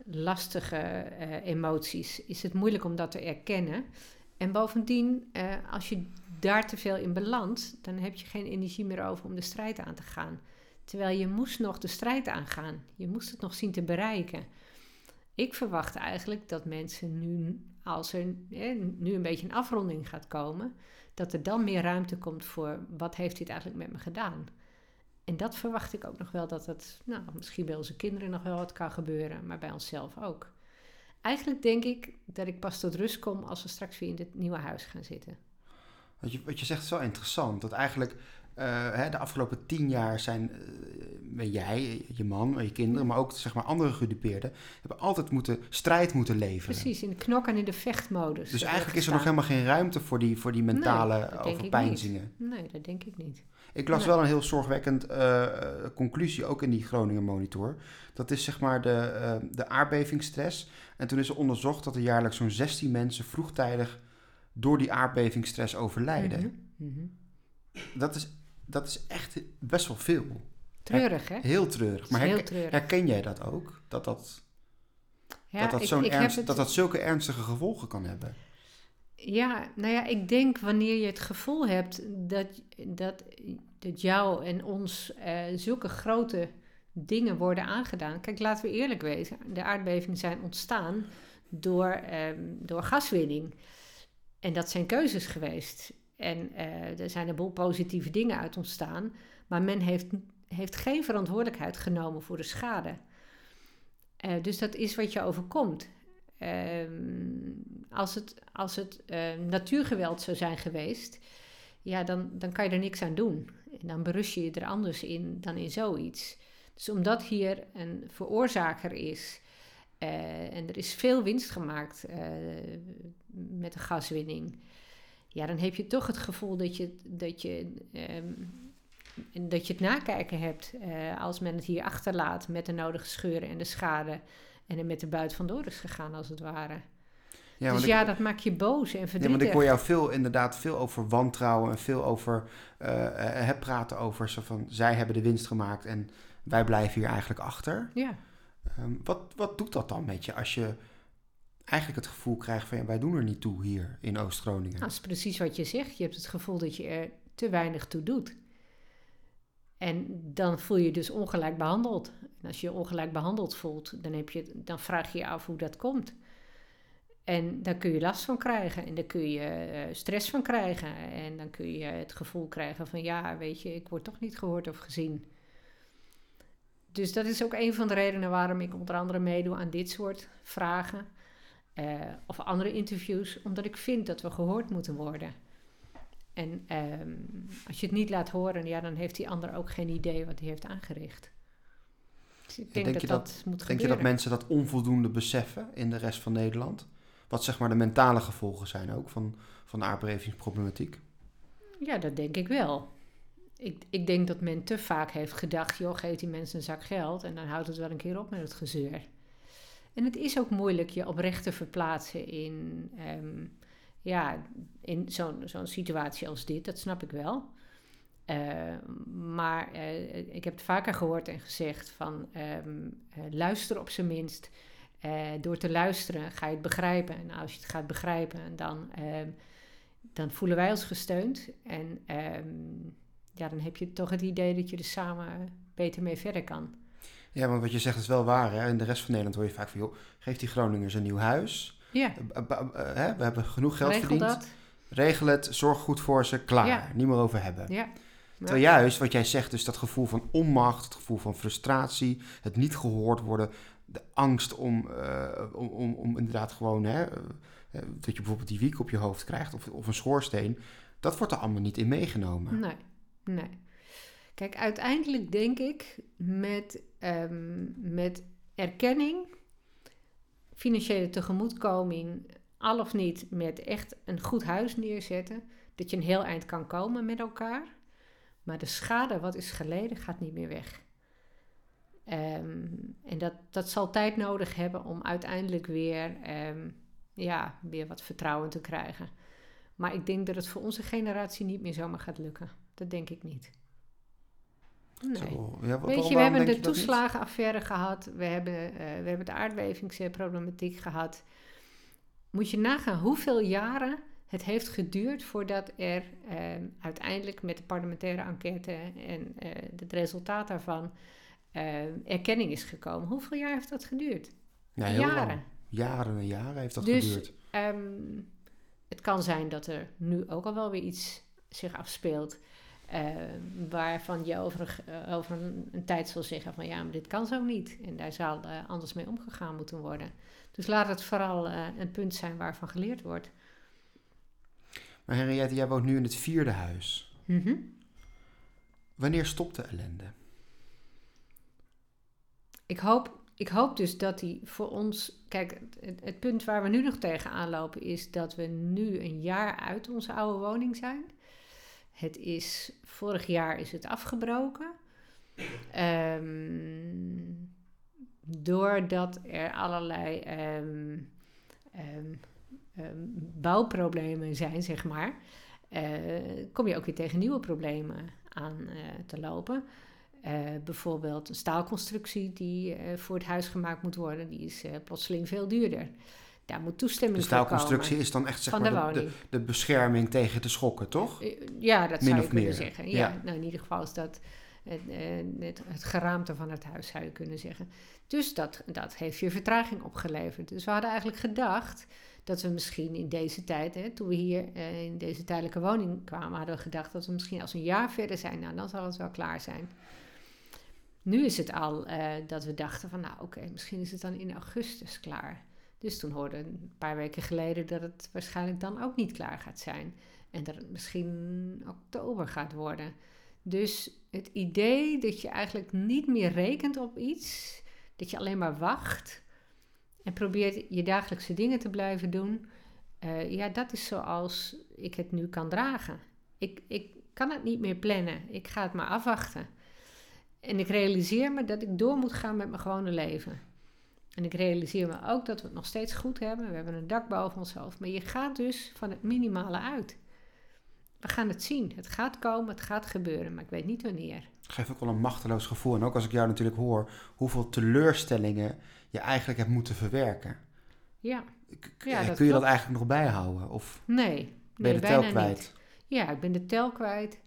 lastige eh, emoties. Is het moeilijk om dat te erkennen? En bovendien, eh, als je daar te veel in belandt, dan heb je geen energie meer over om de strijd aan te gaan. Terwijl je moest nog de strijd aangaan. Je moest het nog zien te bereiken. Ik verwacht eigenlijk dat mensen nu, als er nu een beetje een afronding gaat komen, dat er dan meer ruimte komt voor wat heeft dit eigenlijk met me gedaan. En dat verwacht ik ook nog wel dat het, nou, misschien bij onze kinderen nog wel wat kan gebeuren, maar bij onszelf ook. Eigenlijk denk ik dat ik pas tot rust kom als we straks weer in dit nieuwe huis gaan zitten. Wat je, wat je zegt is wel interessant. Dat eigenlijk uh, hè, de afgelopen tien jaar zijn uh, jij, je man, je kinderen, maar ook zeg maar, andere gedupeerden, hebben altijd moeten, strijd moeten leveren. Precies, in de knok en in de vechtmodus. Dus eigenlijk is er nog helemaal geen ruimte voor die, voor die mentale nee, overpeinzingen. Nee, dat denk ik niet. Ik las nee. wel een heel zorgwekkend uh, conclusie, ook in die Groningen Monitor. Dat is zeg maar de, uh, de aardbevingsstress. En toen is er onderzocht dat er jaarlijks zo'n 16 mensen vroegtijdig door die aardbevingsstress overlijden. Mm -hmm. Mm -hmm. Dat, is, dat is echt best wel veel. Treurig, hè? Heel treurig. Maar heel herken, treurig. herken jij dat ook? Dat dat, ja, dat, dat, ik, zo'n ik ernst, het... dat dat zulke ernstige gevolgen kan hebben? Ja, nou ja, ik denk wanneer je het gevoel hebt dat, dat, dat jou en ons uh, zulke grote dingen worden aangedaan. Kijk, laten we eerlijk wezen, de aardbevingen zijn ontstaan door, um, door gaswinning. En dat zijn keuzes geweest. En uh, er zijn een boel positieve dingen uit ontstaan. Maar men heeft, heeft geen verantwoordelijkheid genomen voor de schade. Uh, dus dat is wat je overkomt. Um, als het, als het uh, natuurgeweld zou zijn geweest, ja, dan, dan kan je er niks aan doen. En dan berust je je er anders in dan in zoiets. Dus omdat hier een veroorzaker is uh, en er is veel winst gemaakt uh, met de gaswinning, ja, dan heb je toch het gevoel dat je, dat je, um, dat je het nakijken hebt als men het hier achterlaat met de nodige scheuren en de schade en er met de buit vandoor is gegaan, als het ware. Ja, dus ja, ik, dat maakt je boos en verdrietig. Ja, want ik hoor jou veel, inderdaad veel over wantrouwen en veel over uh, praten over zo van zij hebben de winst gemaakt en wij blijven hier eigenlijk achter. Ja. Um, wat, wat doet dat dan met je als je eigenlijk het gevoel krijgt van ja, wij doen er niet toe hier in Oost-Groningen? Nou, dat is precies wat je zegt. Je hebt het gevoel dat je er te weinig toe doet. En dan voel je je dus ongelijk behandeld. En als je je ongelijk behandeld voelt, dan, heb je, dan vraag je je af hoe dat komt. En daar kun je last van krijgen en daar kun je uh, stress van krijgen. En dan kun je het gevoel krijgen van ja, weet je, ik word toch niet gehoord of gezien. Dus dat is ook een van de redenen waarom ik onder andere meedoe aan dit soort vragen. Uh, of andere interviews, omdat ik vind dat we gehoord moeten worden. En um, als je het niet laat horen, ja, dan heeft die ander ook geen idee wat hij heeft aangericht. Dus ik denk, denk dat dat, dat moet Denk gebeuren. je dat mensen dat onvoldoende beseffen in de rest van Nederland? Wat zeg maar de mentale gevolgen zijn ook van, van de aardbevingsproblematiek? Ja, dat denk ik wel. Ik, ik denk dat men te vaak heeft gedacht, joh, geef die mensen een zak geld en dan houdt het wel een keer op met het gezeur. En het is ook moeilijk je oprecht te verplaatsen in, um, ja, in zo'n zo'n situatie als dit, dat snap ik wel. Uh, maar uh, ik heb het vaker gehoord en gezegd van um, uh, luister op zijn minst. Uh, door te luisteren ga je het begrijpen. En als je het gaat begrijpen, dan, um, dan voelen wij ons gesteund. En um, ja, dan heb je toch het idee dat je er samen beter mee verder kan. Ja, want wat je zegt is wel waar. Hè? In de rest van Nederland hoor je vaak van... joh, geef die Groningers een nieuw huis. Ja. Hè? We hebben genoeg geld Regel verdiend. dat. Regel het, zorg goed voor ze, klaar. Ja. Niet meer over hebben. Ja. Terwijl juist wat jij zegt, dus dat gevoel van onmacht, het gevoel van frustratie, het niet gehoord worden, de angst om, eh, om, om, om, inderdaad gewoon, hè, eh, dat je bijvoorbeeld die wiek op je hoofd krijgt of, of een schoorsteen, dat wordt er allemaal niet in meegenomen. Nee, nee. Kijk, uiteindelijk denk ik met, um, met erkenning, financiële tegemoetkoming, al of niet met echt een goed huis neerzetten, dat je een heel eind kan komen met elkaar. Maar de schade wat is geleden gaat niet meer weg. Ehm, en dat, dat zal tijd nodig hebben om uiteindelijk weer, ehm, ja, weer wat vertrouwen te krijgen. Maar ik denk dat het voor onze generatie niet meer zomaar gaat lukken. Dat denk ik niet. Nee. ja, Weet je, we hebben de toeslagenaffaire gehad. We hebben, uh, we hebben de aardbevingsproblematiek gehad. Moet je nagaan hoeveel jaren het heeft geduurd voordat er ehm, uiteindelijk met de parlementaire enquête en uh, het resultaat daarvan ehm, erkenning is gekomen. Hoeveel jaar heeft dat geduurd? Ja, jaren. Lang. Jaren en jaren heeft dat dus, geduurd. Um, het kan zijn dat er nu ook al wel weer iets zich afspeelt. Uh, waarvan je over, uh, over een, een, tijd zal zeggen van ja, maar dit kan zo niet. En daar zal uh, anders mee omgegaan moeten worden. Dus laat het vooral een punt zijn waarvan geleerd wordt. Maar Henriette, jij woont nu in het vierde huis. Mhm. Wanneer stopt de ellende? Ik hoop, ik hoop dus dat die voor ons. Kijk, het, punt waar we nu nog tegenaan lopen is dat we nu een jaar uit onze oude woning zijn. Het is, vorig jaar is het afgebroken. Um, doordat er allerlei um, um, bouwproblemen zijn, zeg maar, uh, kom je ook weer tegen nieuwe problemen aan uh, te lopen. Uh, bijvoorbeeld een staalconstructie die voor het huis gemaakt moet worden, die is plotseling veel duurder. Daar moet toestemming voor komen. De staalconstructie is dan echt zeg maar, de, de, de, bescherming tegen de schokken, toch? Ja, dat Min zou je kunnen meer. zeggen. Ja, ja, Nou, in ieder geval is dat het, het, het, geraamte van het huis, zou je kunnen zeggen. Dus dat, dat heeft je vertraging opgeleverd. Dus we hadden eigenlijk gedacht dat we misschien in deze tijd, hè, toen we hier in deze tijdelijke woning kwamen, hadden we gedacht dat we misschien als een jaar verder zijn. Nou, dan zal het wel klaar zijn. Nu is het al uh, dat we dachten van, nou oké, misschien is het dan in augustus klaar. Dus toen hoorden we een paar weken geleden dat het waarschijnlijk dan ook niet klaar gaat zijn. En dat het misschien oktober gaat worden. Dus het idee dat je eigenlijk niet meer rekent op iets, dat je alleen maar wacht en probeert je dagelijkse dingen te blijven doen. Uh, ja, dat is zoals ik het nu kan dragen. Ik, ik kan het niet meer plannen. Ik ga het maar afwachten. En ik realiseer me dat ik door moet gaan met mijn gewone leven. En ik realiseer me ook dat we het nog steeds goed hebben. We hebben een dak boven ons hoofd. Maar je gaat dus van het minimale uit. We gaan het zien. Het gaat komen, het gaat gebeuren, maar ik weet niet wanneer. Geeft ook wel een machteloos gevoel. En ook als ik jou natuurlijk hoor, hoeveel teleurstellingen je eigenlijk hebt moeten verwerken. Ja. ja Kun je dat eigenlijk nog bijhouden? Of nee. Ben je de tel kwijt? Niet. Ja, ik ben de tel kwijt.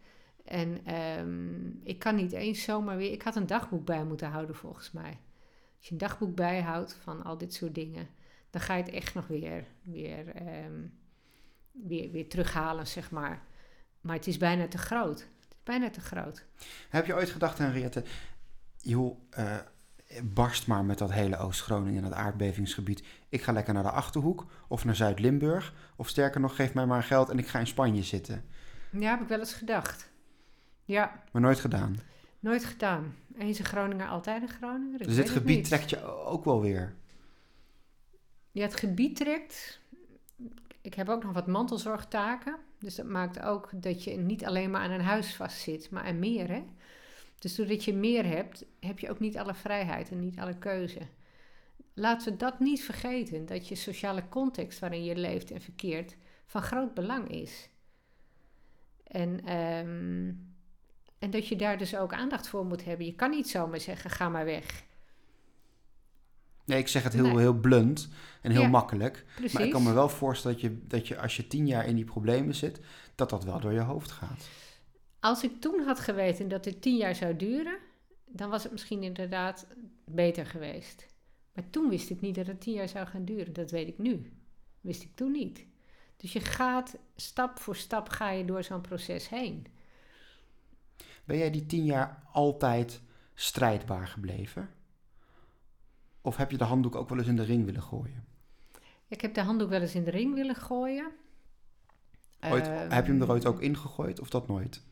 En um, ik kan niet eens zomaar weer. Ik had een dagboek bij moeten houden, volgens mij. Als je een dagboek bijhoudt van al dit soort dingen, dan ga je het echt nog weer, weer, um, weer, weer terughalen, zeg maar. Maar het is bijna te groot. Het is bijna te groot. Heb je ooit gedacht, Henriette, joh, uh, barst maar met dat hele Oost-Groningen en dat aardbevingsgebied. Ik ga lekker naar de Achterhoek of naar Zuid-Limburg. Of sterker nog, geef mij maar geld en ik ga in Spanje zitten. Ja, heb ik wel eens gedacht. Ja. Maar nooit gedaan? Nooit gedaan. Eens een Groninger, altijd een Groninger. dus dit gebied trekt je ook wel weer? Ja, het gebied trekt. Ik heb ook nog wat mantelzorgtaken. Dus dat maakt ook dat je niet alleen maar aan een huis vastzit, maar aan meer. Hè? Dus doordat je meer hebt, heb je ook niet alle vrijheid en niet alle keuze. Laten we dat niet vergeten, dat je sociale context waarin je leeft en verkeert van groot belang is. En, ehm, en dat je daar dus ook aandacht voor moet hebben. Je kan niet zomaar zeggen, ga maar weg. Nee, ik zeg het heel, heel blunt en heel makkelijk. Precies. Maar ik kan me wel voorstellen dat je, dat je als je tien jaar in die problemen zit, dat dat wel door je hoofd gaat. Als ik toen had geweten dat dit tien jaar zou duren, dan was het misschien inderdaad beter geweest. Maar toen wist ik niet dat het tien jaar zou gaan duren. Dat weet ik nu. Wist ik toen niet. Dus je gaat stap voor stap ga je door zo'n proces heen. Ben jij die tien jaar altijd strijdbaar gebleven? Of heb je de handdoek ook wel eens in de ring willen gooien? Ik heb de handdoek wel eens in de ring willen gooien. Ooit, Ehm, heb je hem er ooit ook ingegooid of dat nooit?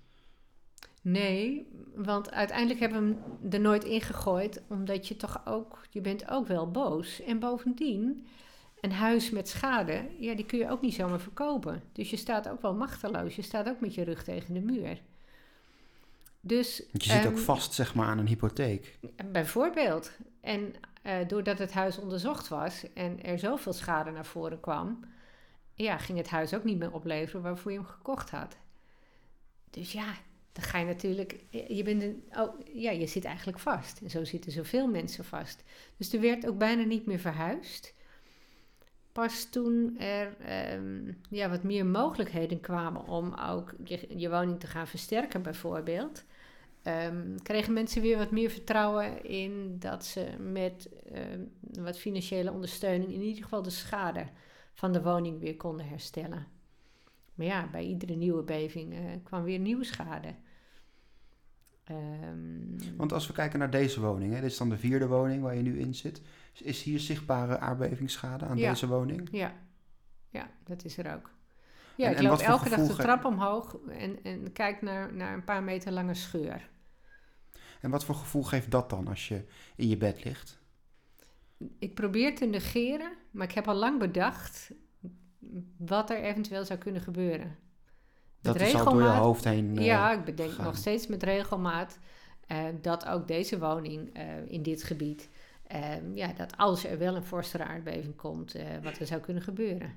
Nee, want uiteindelijk hebben we hem er nooit ingegooid, omdat je toch ook, je bent ook wel boos. En bovendien, een huis met schade, ja, die kun je ook niet zomaar verkopen. Dus je staat ook wel machteloos, je staat ook met je rug tegen de muur. Dus, je zit ook ehm, vast zeg maar, aan een hypotheek. Bijvoorbeeld. En eh, doordat het huis onderzocht was en er zoveel schade naar voren kwam, ja, ging het huis ook niet meer opleveren waarvoor je hem gekocht had. Dus ja, dan ga je natuurlijk, je, bent een, oh, ja, je zit eigenlijk vast. En zo zitten zoveel mensen vast. Dus er werd ook bijna niet meer verhuisd. Pas toen er ehm, ja, wat meer mogelijkheden kwamen om ook je, je woning te gaan versterken, bijvoorbeeld, ehm, kregen mensen weer wat meer vertrouwen in dat ze met ehm, wat financiële ondersteuning in ieder geval de schade van de woning weer konden herstellen. Maar ja, bij iedere nieuwe beving eh, kwam weer nieuwe schade. Ehm, Want als we kijken naar deze woning, hè, dit is dan de vierde woning waar je nu in zit. Is- hier zichtbare aardbevingsschade aan Ja. deze woning? Ja, ja, dat is er ook. Ja, En- ik loop elke dag de trap omhoog en, en kijk naar, naar een paar meter lange scheur. En wat voor gevoel geeft dat dan als je in je bed ligt? Ik probeer te negeren, maar ik heb al lang bedacht wat er eventueel zou kunnen gebeuren. Met Dat is al door je regelmaat- hoofd heen. eh, ja, ik bedenk nog steeds met regelmaat eh, dat ook deze woning eh, in dit gebied, ja, dat als er wel een forstere aardbeving komt, wat er zou kunnen gebeuren.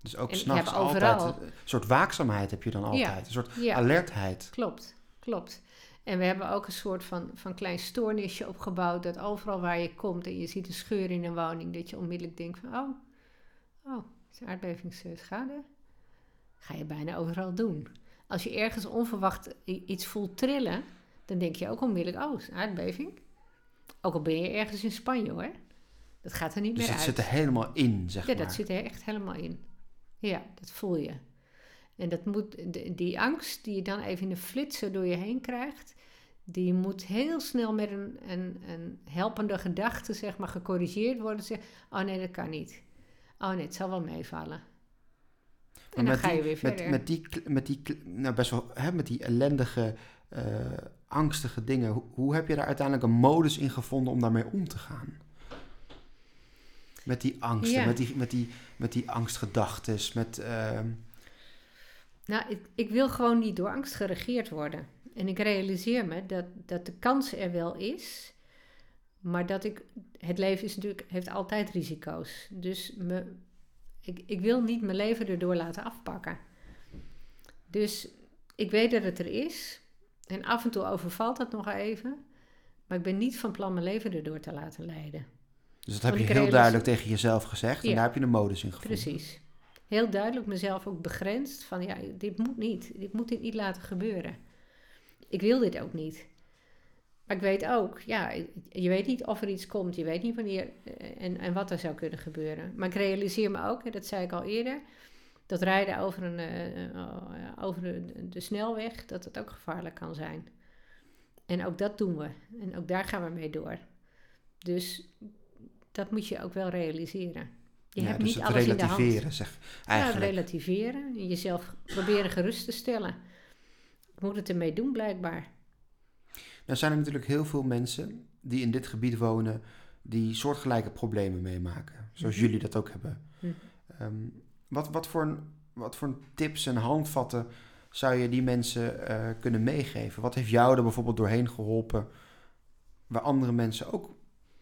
Dus ook s'nachts altijd. overal- Een soort waakzaamheid heb je dan altijd. Een soort Ja. alertheid. Klopt, klopt. En we hebben ook een soort van, van klein stoornisje opgebouwd. Dat overal waar je komt en je ziet een scheur in een woning, dat je onmiddellijk denkt van, oh, oh, is aardbevingsschade? Ga je bijna overal doen. Als je ergens onverwacht iets voelt trillen, dan denk je ook onmiddellijk, oh, is een aardbeving? Ook al ben je ergens in Spanje hoor. Dat gaat er niet Dus meer het uit. zit er helemaal in, zeg Ja, maar. dat zit er echt helemaal in. Ja, dat voel je. En dat moet, de- die angst die je dan even in een flitser door je heen krijgt, die moet heel snel met een, een, een helpende gedachte, zeg maar, gecorrigeerd worden. Zeg, oh nee, dat kan niet. Oh nee, het zal wel meevallen. En dan ga je die- weer met, verder. Met die, met die, nou best wel, hè, met die ellendige, eh, angstige dingen. Hoe, hoe heb je daar uiteindelijk een modus in gevonden om daarmee om te gaan? Met die angsten, Ja. met, die, met, die, met die angstgedachtes, met... ehm, Nou, ik, ik wil gewoon niet door angst geregeerd worden. En ik realiseer me dat, dat de kans er wel is, maar dat ik. Het leven is natuurlijk, heeft altijd risico's. Dus me, ik, ik wil niet mijn leven erdoor laten afpakken. Dus ik weet dat het er is. En af en toe overvalt dat nog even. Maar ik ben niet van plan mijn leven erdoor te laten leiden. dus dat heb Want je heel duidelijk tegen jezelf gezegd. En Ja. daar heb je een modus in gevonden. Precies. Heel duidelijk mezelf ook begrensd van ja, dit moet niet. Ik moet dit niet laten gebeuren. Ik wil dit ook niet. Maar ik weet ook, ja, je weet niet of er iets komt. Je weet niet wanneer eh, en, en wat er zou kunnen gebeuren. Maar ik realiseer me ook, en dat zei ik al eerder, dat rijden over, een, eh, over de, de snelweg, dat het ook gevaarlijk kan zijn. En ook dat doen we. En ook daar gaan we mee door. Dus dat moet je ook wel realiseren. Je ja, hebt dus niet het alles in de hand. relativeren, zeg Ja, eigenlijk. relativeren. en Jezelf proberen gerust te stellen. Ik moet het ermee doen, blijkbaar. Nou zijn er natuurlijk heel veel mensen die in dit gebied wonen... die soortgelijke problemen meemaken. Zoals Mhm. jullie dat ook hebben. Mhm. Ehm, wat, wat, voor een, wat voor tips en handvatten zou je die mensen eh, kunnen meegeven? Wat heeft jou er bijvoorbeeld doorheen geholpen... waar andere mensen ook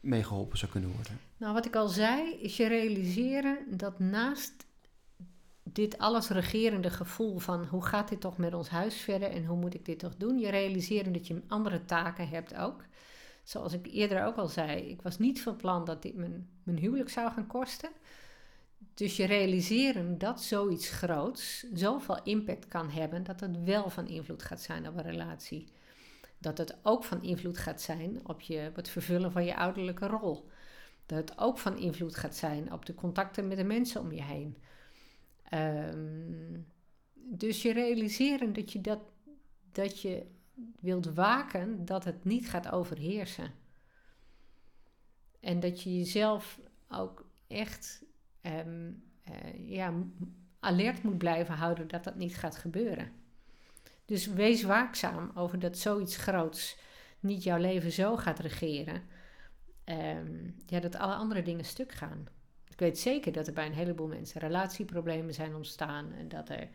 mee geholpen zou kunnen worden? Nou, wat ik al zei, is je realiseren dat naast dit alles regerende gevoel van hoe gaat dit toch met ons huis verder en hoe moet ik dit toch doen, je realiseren dat je andere taken hebt ook. Zoals ik eerder ook al zei, ik was niet van plan dat dit mijn, mijn huwelijk zou gaan kosten. Dus je realiseren dat zoiets groots zoveel impact kan hebben dat het wel van invloed gaat zijn op een relatie. Dat het ook van invloed gaat zijn op, je, het vervullen van je ouderlijke rol. Dat het ook van invloed gaat zijn op de contacten met de mensen om je heen. Ehm, dus je realiseren dat je dat, dat je wilt waken dat het niet gaat overheersen. En dat je jezelf ook echt ehm, eh, ja, alert moet blijven houden dat dat niet gaat gebeuren. Dus wees waakzaam over dat zoiets groots niet jouw leven zo gaat regeren. Um, ja, dat alle andere dingen stuk gaan. Ik weet zeker dat er bij een heleboel mensen relatieproblemen zijn ontstaan. En dat er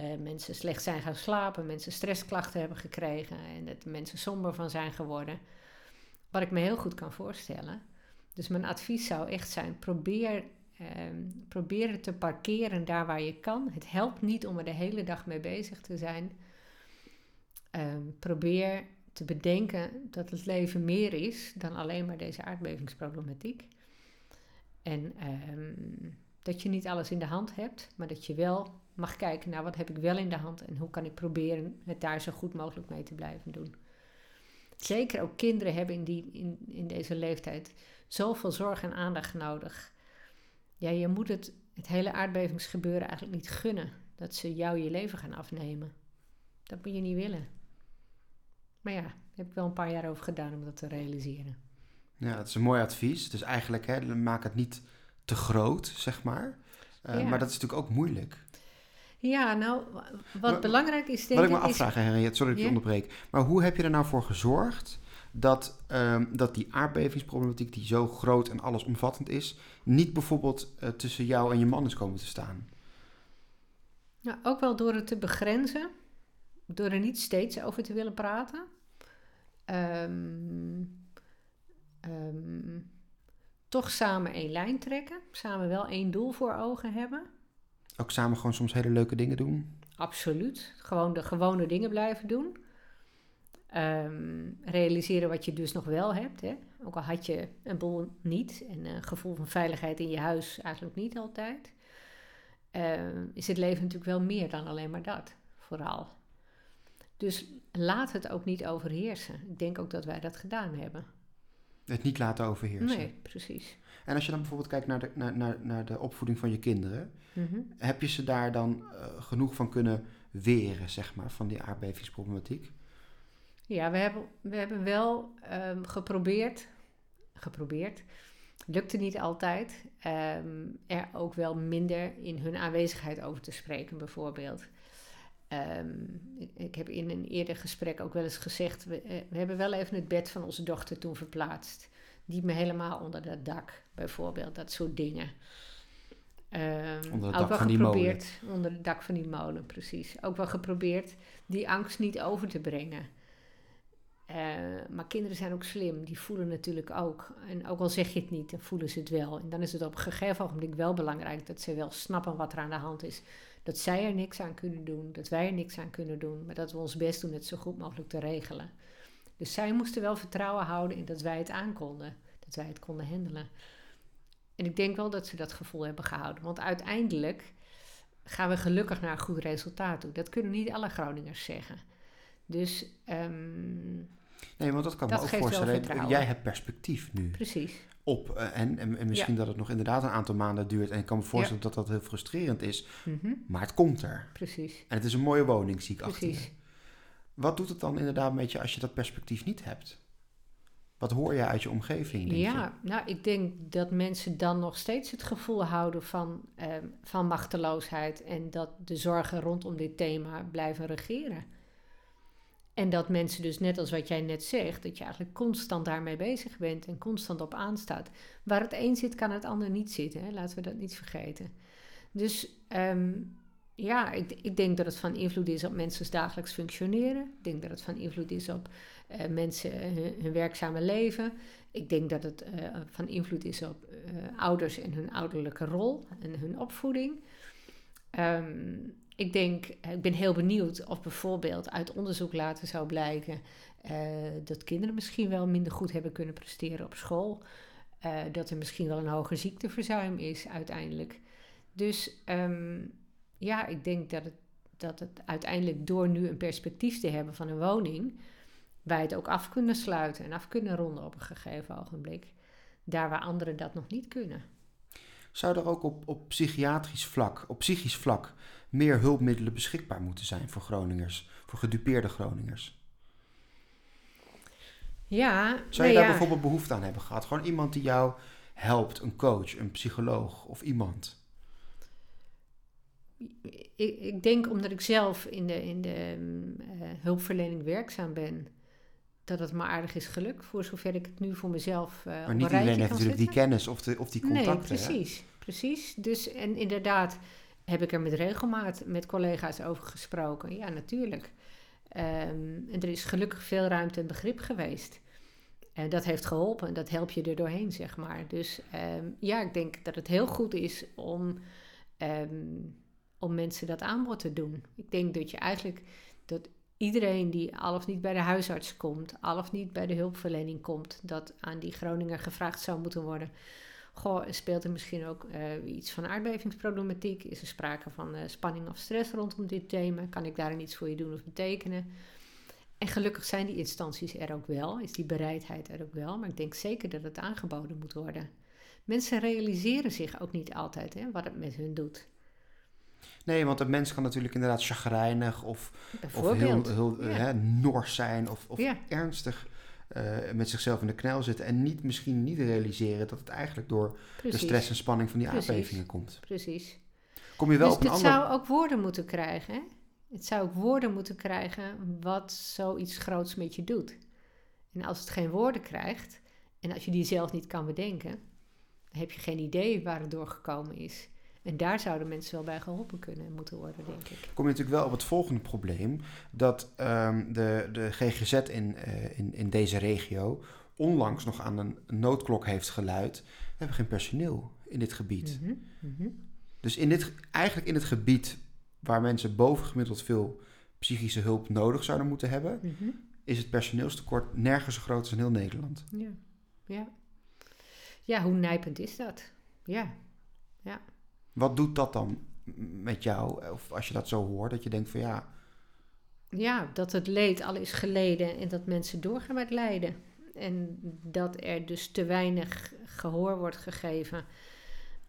uh, mensen slecht zijn gaan slapen, mensen stressklachten hebben gekregen. En dat mensen somber van zijn geworden. Wat ik me heel goed kan voorstellen. Dus mijn advies zou echt zijn: probeer, um, probeer het te parkeren daar waar je kan. Het helpt niet om er de hele dag mee bezig te zijn. Um, probeer te bedenken dat het leven meer is dan alleen maar deze aardbevingsproblematiek. En um, dat je niet alles in de hand hebt, maar dat je wel mag kijken naar wat heb ik wel in de hand en hoe kan ik proberen het daar zo goed mogelijk mee te blijven doen. Zeker ook kinderen hebben in, die, in, in deze leeftijd zoveel zorg en aandacht nodig. Ja, je moet het, het hele aardbevingsgebeuren eigenlijk niet gunnen dat ze jou je leven gaan afnemen. Dat moet je niet willen. Maar ja, daar heb ik wel een paar jaar over gedaan om dat te realiseren. Ja, dat is een mooi advies. Dus eigenlijk, hè, maak het niet te groot, zeg maar. Uh, Maar dat is natuurlijk ook moeilijk. Ja, nou, wat belangrijk is denk Wat ik me afvraag, Henriette, sorry dat ik je onderbreek. Maar hoe heb je er nou voor gezorgd dat, um, dat die aardbevingsproblematiek, die zo groot en allesomvattend is, niet bijvoorbeeld uh, tussen jou en je man is komen te staan? Nou, ook wel door het te begrenzen. Door er niet steeds over te willen praten. Um, um, toch samen één lijn trekken. Samen wel één doel voor ogen hebben. Ook samen gewoon soms hele leuke dingen doen? Absoluut. Gewoon de gewone dingen blijven doen. Um, realiseren wat je dus nog wel hebt. Hè? Ook al had je een boel niet. En een gevoel van veiligheid in je huis eigenlijk niet altijd. Um, is het leven natuurlijk wel meer dan alleen maar dat. Vooral. Dus laat het ook niet overheersen. Ik denk ook dat wij dat gedaan hebben. Het niet laten overheersen. Nee, precies. En als je dan bijvoorbeeld kijkt naar de, naar, naar, naar de opvoeding van je kinderen, mm-hmm. heb je ze daar dan uh, genoeg van kunnen weren, zeg maar, van die aardbevingsproblematiek? Ja, we hebben, we hebben wel um, geprobeerd, geprobeerd, lukte niet altijd, um, er ook wel minder in hun aanwezigheid over te spreken, bijvoorbeeld. Um, ik, heb in een eerder gesprek ook wel eens gezegd: we, uh, we, hebben wel even het bed van onze dochter toen verplaatst. Niet meer helemaal onder dat dak, bijvoorbeeld, dat soort dingen. Um, onder het dak van die molen. Onder het dak van die molen, precies. Ook wel geprobeerd die angst niet over te brengen. Uh, maar kinderen zijn ook slim, die voelen natuurlijk ook. En ook al zeg je het niet, dan voelen ze het wel. En dan is het op een gegeven ogenblik wel belangrijk dat ze wel snappen wat er aan de hand is dat zij er niks aan kunnen doen, dat wij er niks aan kunnen doen, maar dat we ons best doen het zo goed mogelijk te regelen. Dus zij moesten wel vertrouwen houden in dat wij het aankonden, dat wij het konden handelen. En ik denk wel dat ze dat gevoel hebben gehouden, want uiteindelijk gaan we gelukkig naar een goed resultaat toe. Dat kunnen niet alle Groningers zeggen. Dus. Um, nee, want dat kan dat me ook voorstellen. Jij hebt perspectief nu. Precies op. Uh, en, en, en, misschien dat het nog inderdaad een aantal maanden duurt. En ik kan me voorstellen dat dat heel frustrerend is. Mm -hmm. Maar het komt er. Precies. En het is een mooie woning, zie ik Precies. achter je. Wat doet het dan inderdaad met je als je dat perspectief niet hebt? Wat hoor je uit je omgeving? Denk ja, je? nou, ik denk dat mensen dan nog steeds het gevoel houden van, uh, van machteloosheid en dat de zorgen rondom dit thema blijven regeren. En dat mensen dus, net als wat jij net zegt, dat je eigenlijk constant daarmee bezig bent en constant op aanstaat. Waar het een zit, kan het ander niet zitten. Laten we dat niet vergeten. Dus um, ja, ik, ik, denk dat het van invloed is op mensen's dagelijks functioneren. Ik denk dat het van invloed is op uh, mensen hun, hun, werkzame leven. Ik denk dat het uh, van invloed is op ouders en hun ouderlijke rol en hun opvoeding. Um, ik denk, eh, ik ben heel benieuwd of bijvoorbeeld uit onderzoek later zou blijken uh, dat kinderen misschien wel minder goed hebben kunnen presteren op school. Uh, dat er misschien wel een hoger ziekteverzuim is uiteindelijk. Dus um, ja, ik denk dat het, dat het uiteindelijk door nu een perspectief te hebben van een woning, wij het ook af kunnen sluiten en af kunnen ronden op een gegeven ogenblik. Daar waar anderen dat nog niet kunnen. Zou er ook op, op psychiatrisch vlak, op psychisch vlak, meer hulpmiddelen beschikbaar moeten zijn voor Groningers, voor gedupeerde Groningers? Ja, Zou je nee, daar ja. bijvoorbeeld behoefte aan hebben gehad? Gewoon iemand die jou helpt, een coach, een psycholoog of iemand? Ik, ik denk omdat ik zelf in de, in de mm, eh, hulpverlening werkzaam ben, dat het me aardig is gelukt. Voor zover ik het nu voor mezelf eh Maar niet iedereen heeft natuurlijk die kennis of, de, of die contacten. Nee, hè? precies. Precies. Dus, en inderdaad heb ik er met regelmaat met collega's over gesproken. Ja, natuurlijk. Ehm, en er is gelukkig veel ruimte en begrip geweest. En dat heeft geholpen. Dat help je er doorheen, zeg maar. Dus ehm, ja, ik denk dat het heel goed is om, ehm, om mensen dat aanbod te doen. Ik denk dat je eigenlijk dat iedereen die al of niet bij de huisarts komt, al of niet bij de hulpverlening komt, dat aan die Groninger gevraagd zou moeten worden. Goh, speelt er misschien ook eh, iets van aardbevingsproblematiek? Is er sprake van eh, spanning of stress rondom dit thema? Kan ik daarin iets voor je doen of betekenen? En gelukkig zijn die instanties er ook wel, is die bereidheid er ook wel, maar ik denk zeker dat het aangeboden moet worden. Mensen realiseren zich ook niet altijd hè, wat het met hun doet. Nee, want een mens kan natuurlijk inderdaad chagrijnig of, of heel, heel Ja. hè, nors zijn of, of Ja. ernstig eh, met zichzelf in de knel zitten en niet, misschien niet realiseren dat het eigenlijk door Precies. de stress en spanning van die Precies. aardbevingen komt. Precies. Kom je wel dus op een het ander... zou ook woorden moeten krijgen. Hè? Het zou ook woorden moeten krijgen wat zoiets groots met je doet. En als het geen woorden krijgt, en als je die zelf niet kan bedenken, dan heb je geen idee waar het doorgekomen is. En daar zouden mensen wel bij geholpen kunnen en moeten worden, denk ik. kom je natuurlijk wel op het volgende probleem. Dat ehm, de, de GGZ in, eh, in, in deze regio onlangs nog aan een noodklok heeft geluid. We hebben geen personeel in dit gebied. Mhm, mhm. Dus in dit, eigenlijk in het gebied waar mensen bovengemiddeld veel psychische hulp nodig zouden moeten hebben, Mhm. is het personeelstekort nergens zo groot als in heel Nederland. Ja. ja. Ja, hoe nijpend is dat? Ja. Wat doet dat dan met jou? Of als je dat zo hoort, dat je denkt van ja, Ja, dat het leed al is geleden en dat mensen doorgaan met lijden. En dat er dus te weinig gehoor wordt gegeven.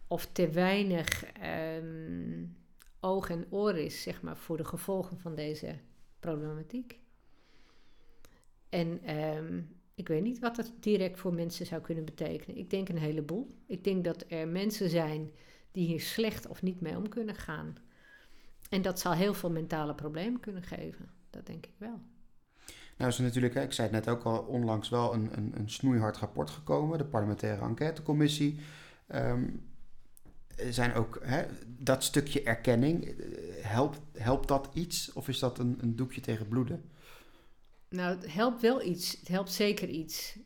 Of te weinig ehm, oog en oor is, zeg maar, voor de gevolgen van deze problematiek. En ehm, ik weet niet wat dat direct voor mensen zou kunnen betekenen. Ik denk een heleboel. Ik denk dat er mensen zijn die hier slecht of niet mee om kunnen gaan. En dat zal heel veel mentale problemen kunnen geven. Dat denk ik wel. Nou is er natuurlijk, ik zei het net ook al, onlangs wel een, een, een snoeihard rapport gekomen. De parlementaire enquêtecommissie. Er zijn ook hè, dat stukje erkenning. eh, Helpt, helpt dat iets of is dat een, een doekje tegen bloeden? Nou, het helpt wel iets. Het helpt zeker iets.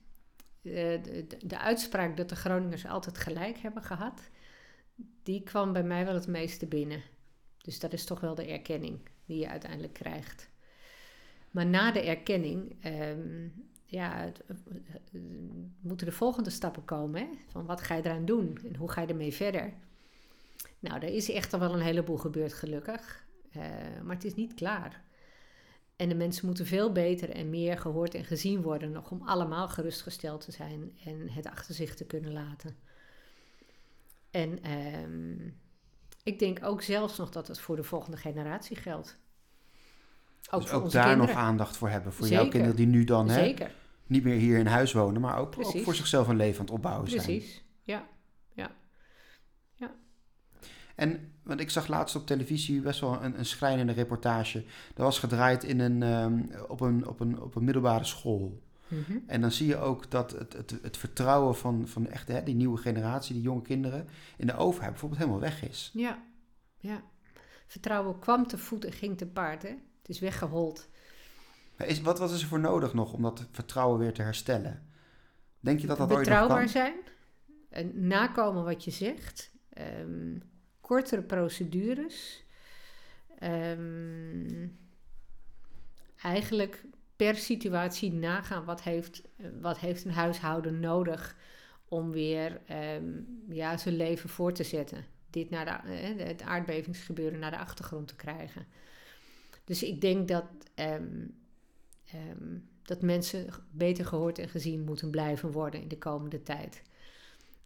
Eh, de, de, de uitspraak dat de Groningers altijd gelijk hebben gehad, die kwam bij mij wel het meeste binnen. Dus dat is toch wel de erkenning die je uiteindelijk krijgt. Maar na de erkenning, ehm, ja, eh, eh, moeten de volgende stappen komen. Hè? Van wat ga je eraan doen en hoe ga je ermee verder? Nou, er is echt al wel een heleboel gebeurd, gelukkig. Eh, maar het is niet klaar. En de mensen moeten veel beter en meer gehoord en gezien worden, nog om allemaal gerustgesteld te zijn en het achter zich te kunnen laten. En ehm, ik denk ook zelfs nog dat het voor de volgende generatie geldt. Ook dus voor ook onze daar kinderen. nog aandacht voor hebben. Voor jouw kinderen die nu dan hè, Zeker, niet meer hier in huis wonen, maar ook, ook Precies. voor zichzelf een leven aan het opbouwen zijn. precies. Ja, En want ik zag laatst op televisie best wel een, een schrijnende reportage. Dat was gedraaid in een, ehm, op, een, op, een, op een middelbare school. Mhm. En dan zie je ook dat het, het, het vertrouwen van, van echt, hè, die nieuwe generatie, die jonge kinderen, in de overheid bijvoorbeeld helemaal weg is. ja, ja. Vertrouwen kwam te voet en ging te paard. Hè? Het is weggehold. Is, wat, wat is er voor nodig nog om dat vertrouwen weer te herstellen? Denk je dat dat ooit nog kan? zijn, en nakomen wat je zegt, ehm, kortere procedures, ehm, eigenlijk per situatie nagaan wat heeft, wat heeft een huishouden nodig om weer ehm, ja, zijn leven voor te zetten. Dit naar eh, het aardbevingsgebeuren naar de achtergrond te krijgen. Dus ik denk dat, ehm, ehm, dat mensen beter gehoord en gezien moeten blijven worden in de komende tijd.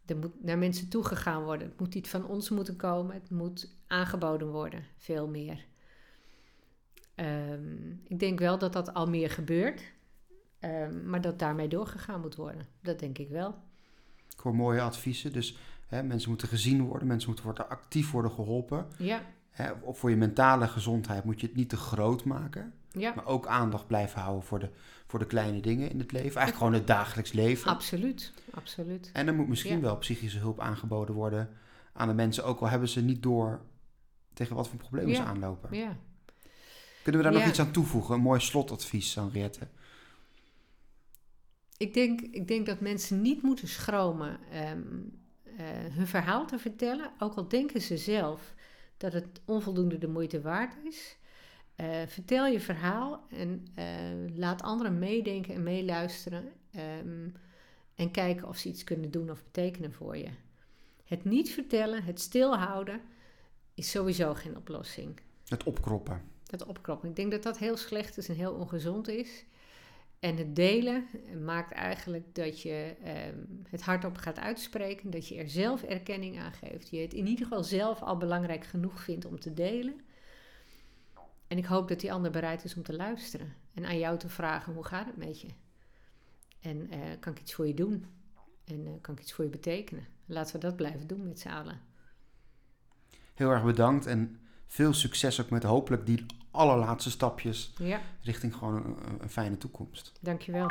er moet naar mensen toegegaan worden. Het moet niet van ons moeten komen. Het moet aangeboden worden, veel meer. Ehm, ik denk wel dat dat al meer gebeurt. Ehm, maar dat daarmee doorgegaan moet worden. Dat denk ik wel. Ik hoor mooie adviezen. Dus hè, mensen moeten gezien worden. Mensen moeten worden actief worden geholpen. Ja, Hè, of voor je mentale gezondheid moet je het niet te groot maken. ja. Maar ook aandacht blijven houden voor de, voor de kleine dingen in het leven. Eigenlijk gewoon het dagelijks leven. absoluut. Absoluut. En er moet misschien Ja. wel psychische hulp aangeboden worden aan de mensen. Ook al hebben ze niet door tegen wat voor problemen ze aanlopen. Ja. Kunnen we daar Ja. nog iets aan toevoegen? Een mooi slotadvies, Henriette. Ik denk, ik denk dat mensen niet moeten schromen ehm, eh, hun verhaal te vertellen. Ook al denken ze zelf dat het onvoldoende de moeite waard is. Eh, vertel je verhaal en eh, laat anderen meedenken en meeluisteren. ehm, en kijken of ze iets kunnen doen of betekenen voor je. Het niet vertellen, het stilhouden, is sowieso geen oplossing. Het opkroppen. Dat opkroppen. Ik denk dat dat heel slecht is en heel ongezond is. En het delen maakt eigenlijk dat je ehm, het hardop gaat uitspreken. Dat je er zelf erkenning aan geeft. Je het in ieder geval zelf al belangrijk genoeg vindt om te delen. En ik hoop dat die ander bereid is om te luisteren. En aan jou te vragen, hoe gaat het met je? En eh, kan ik iets voor je doen? En eh, kan ik iets voor je betekenen? Laten we dat blijven doen met z'n allen. Heel erg bedankt en veel succes ook met hopelijk die allerlaatste stapjes Ja, richting gewoon een, een fijne toekomst. dankjewel.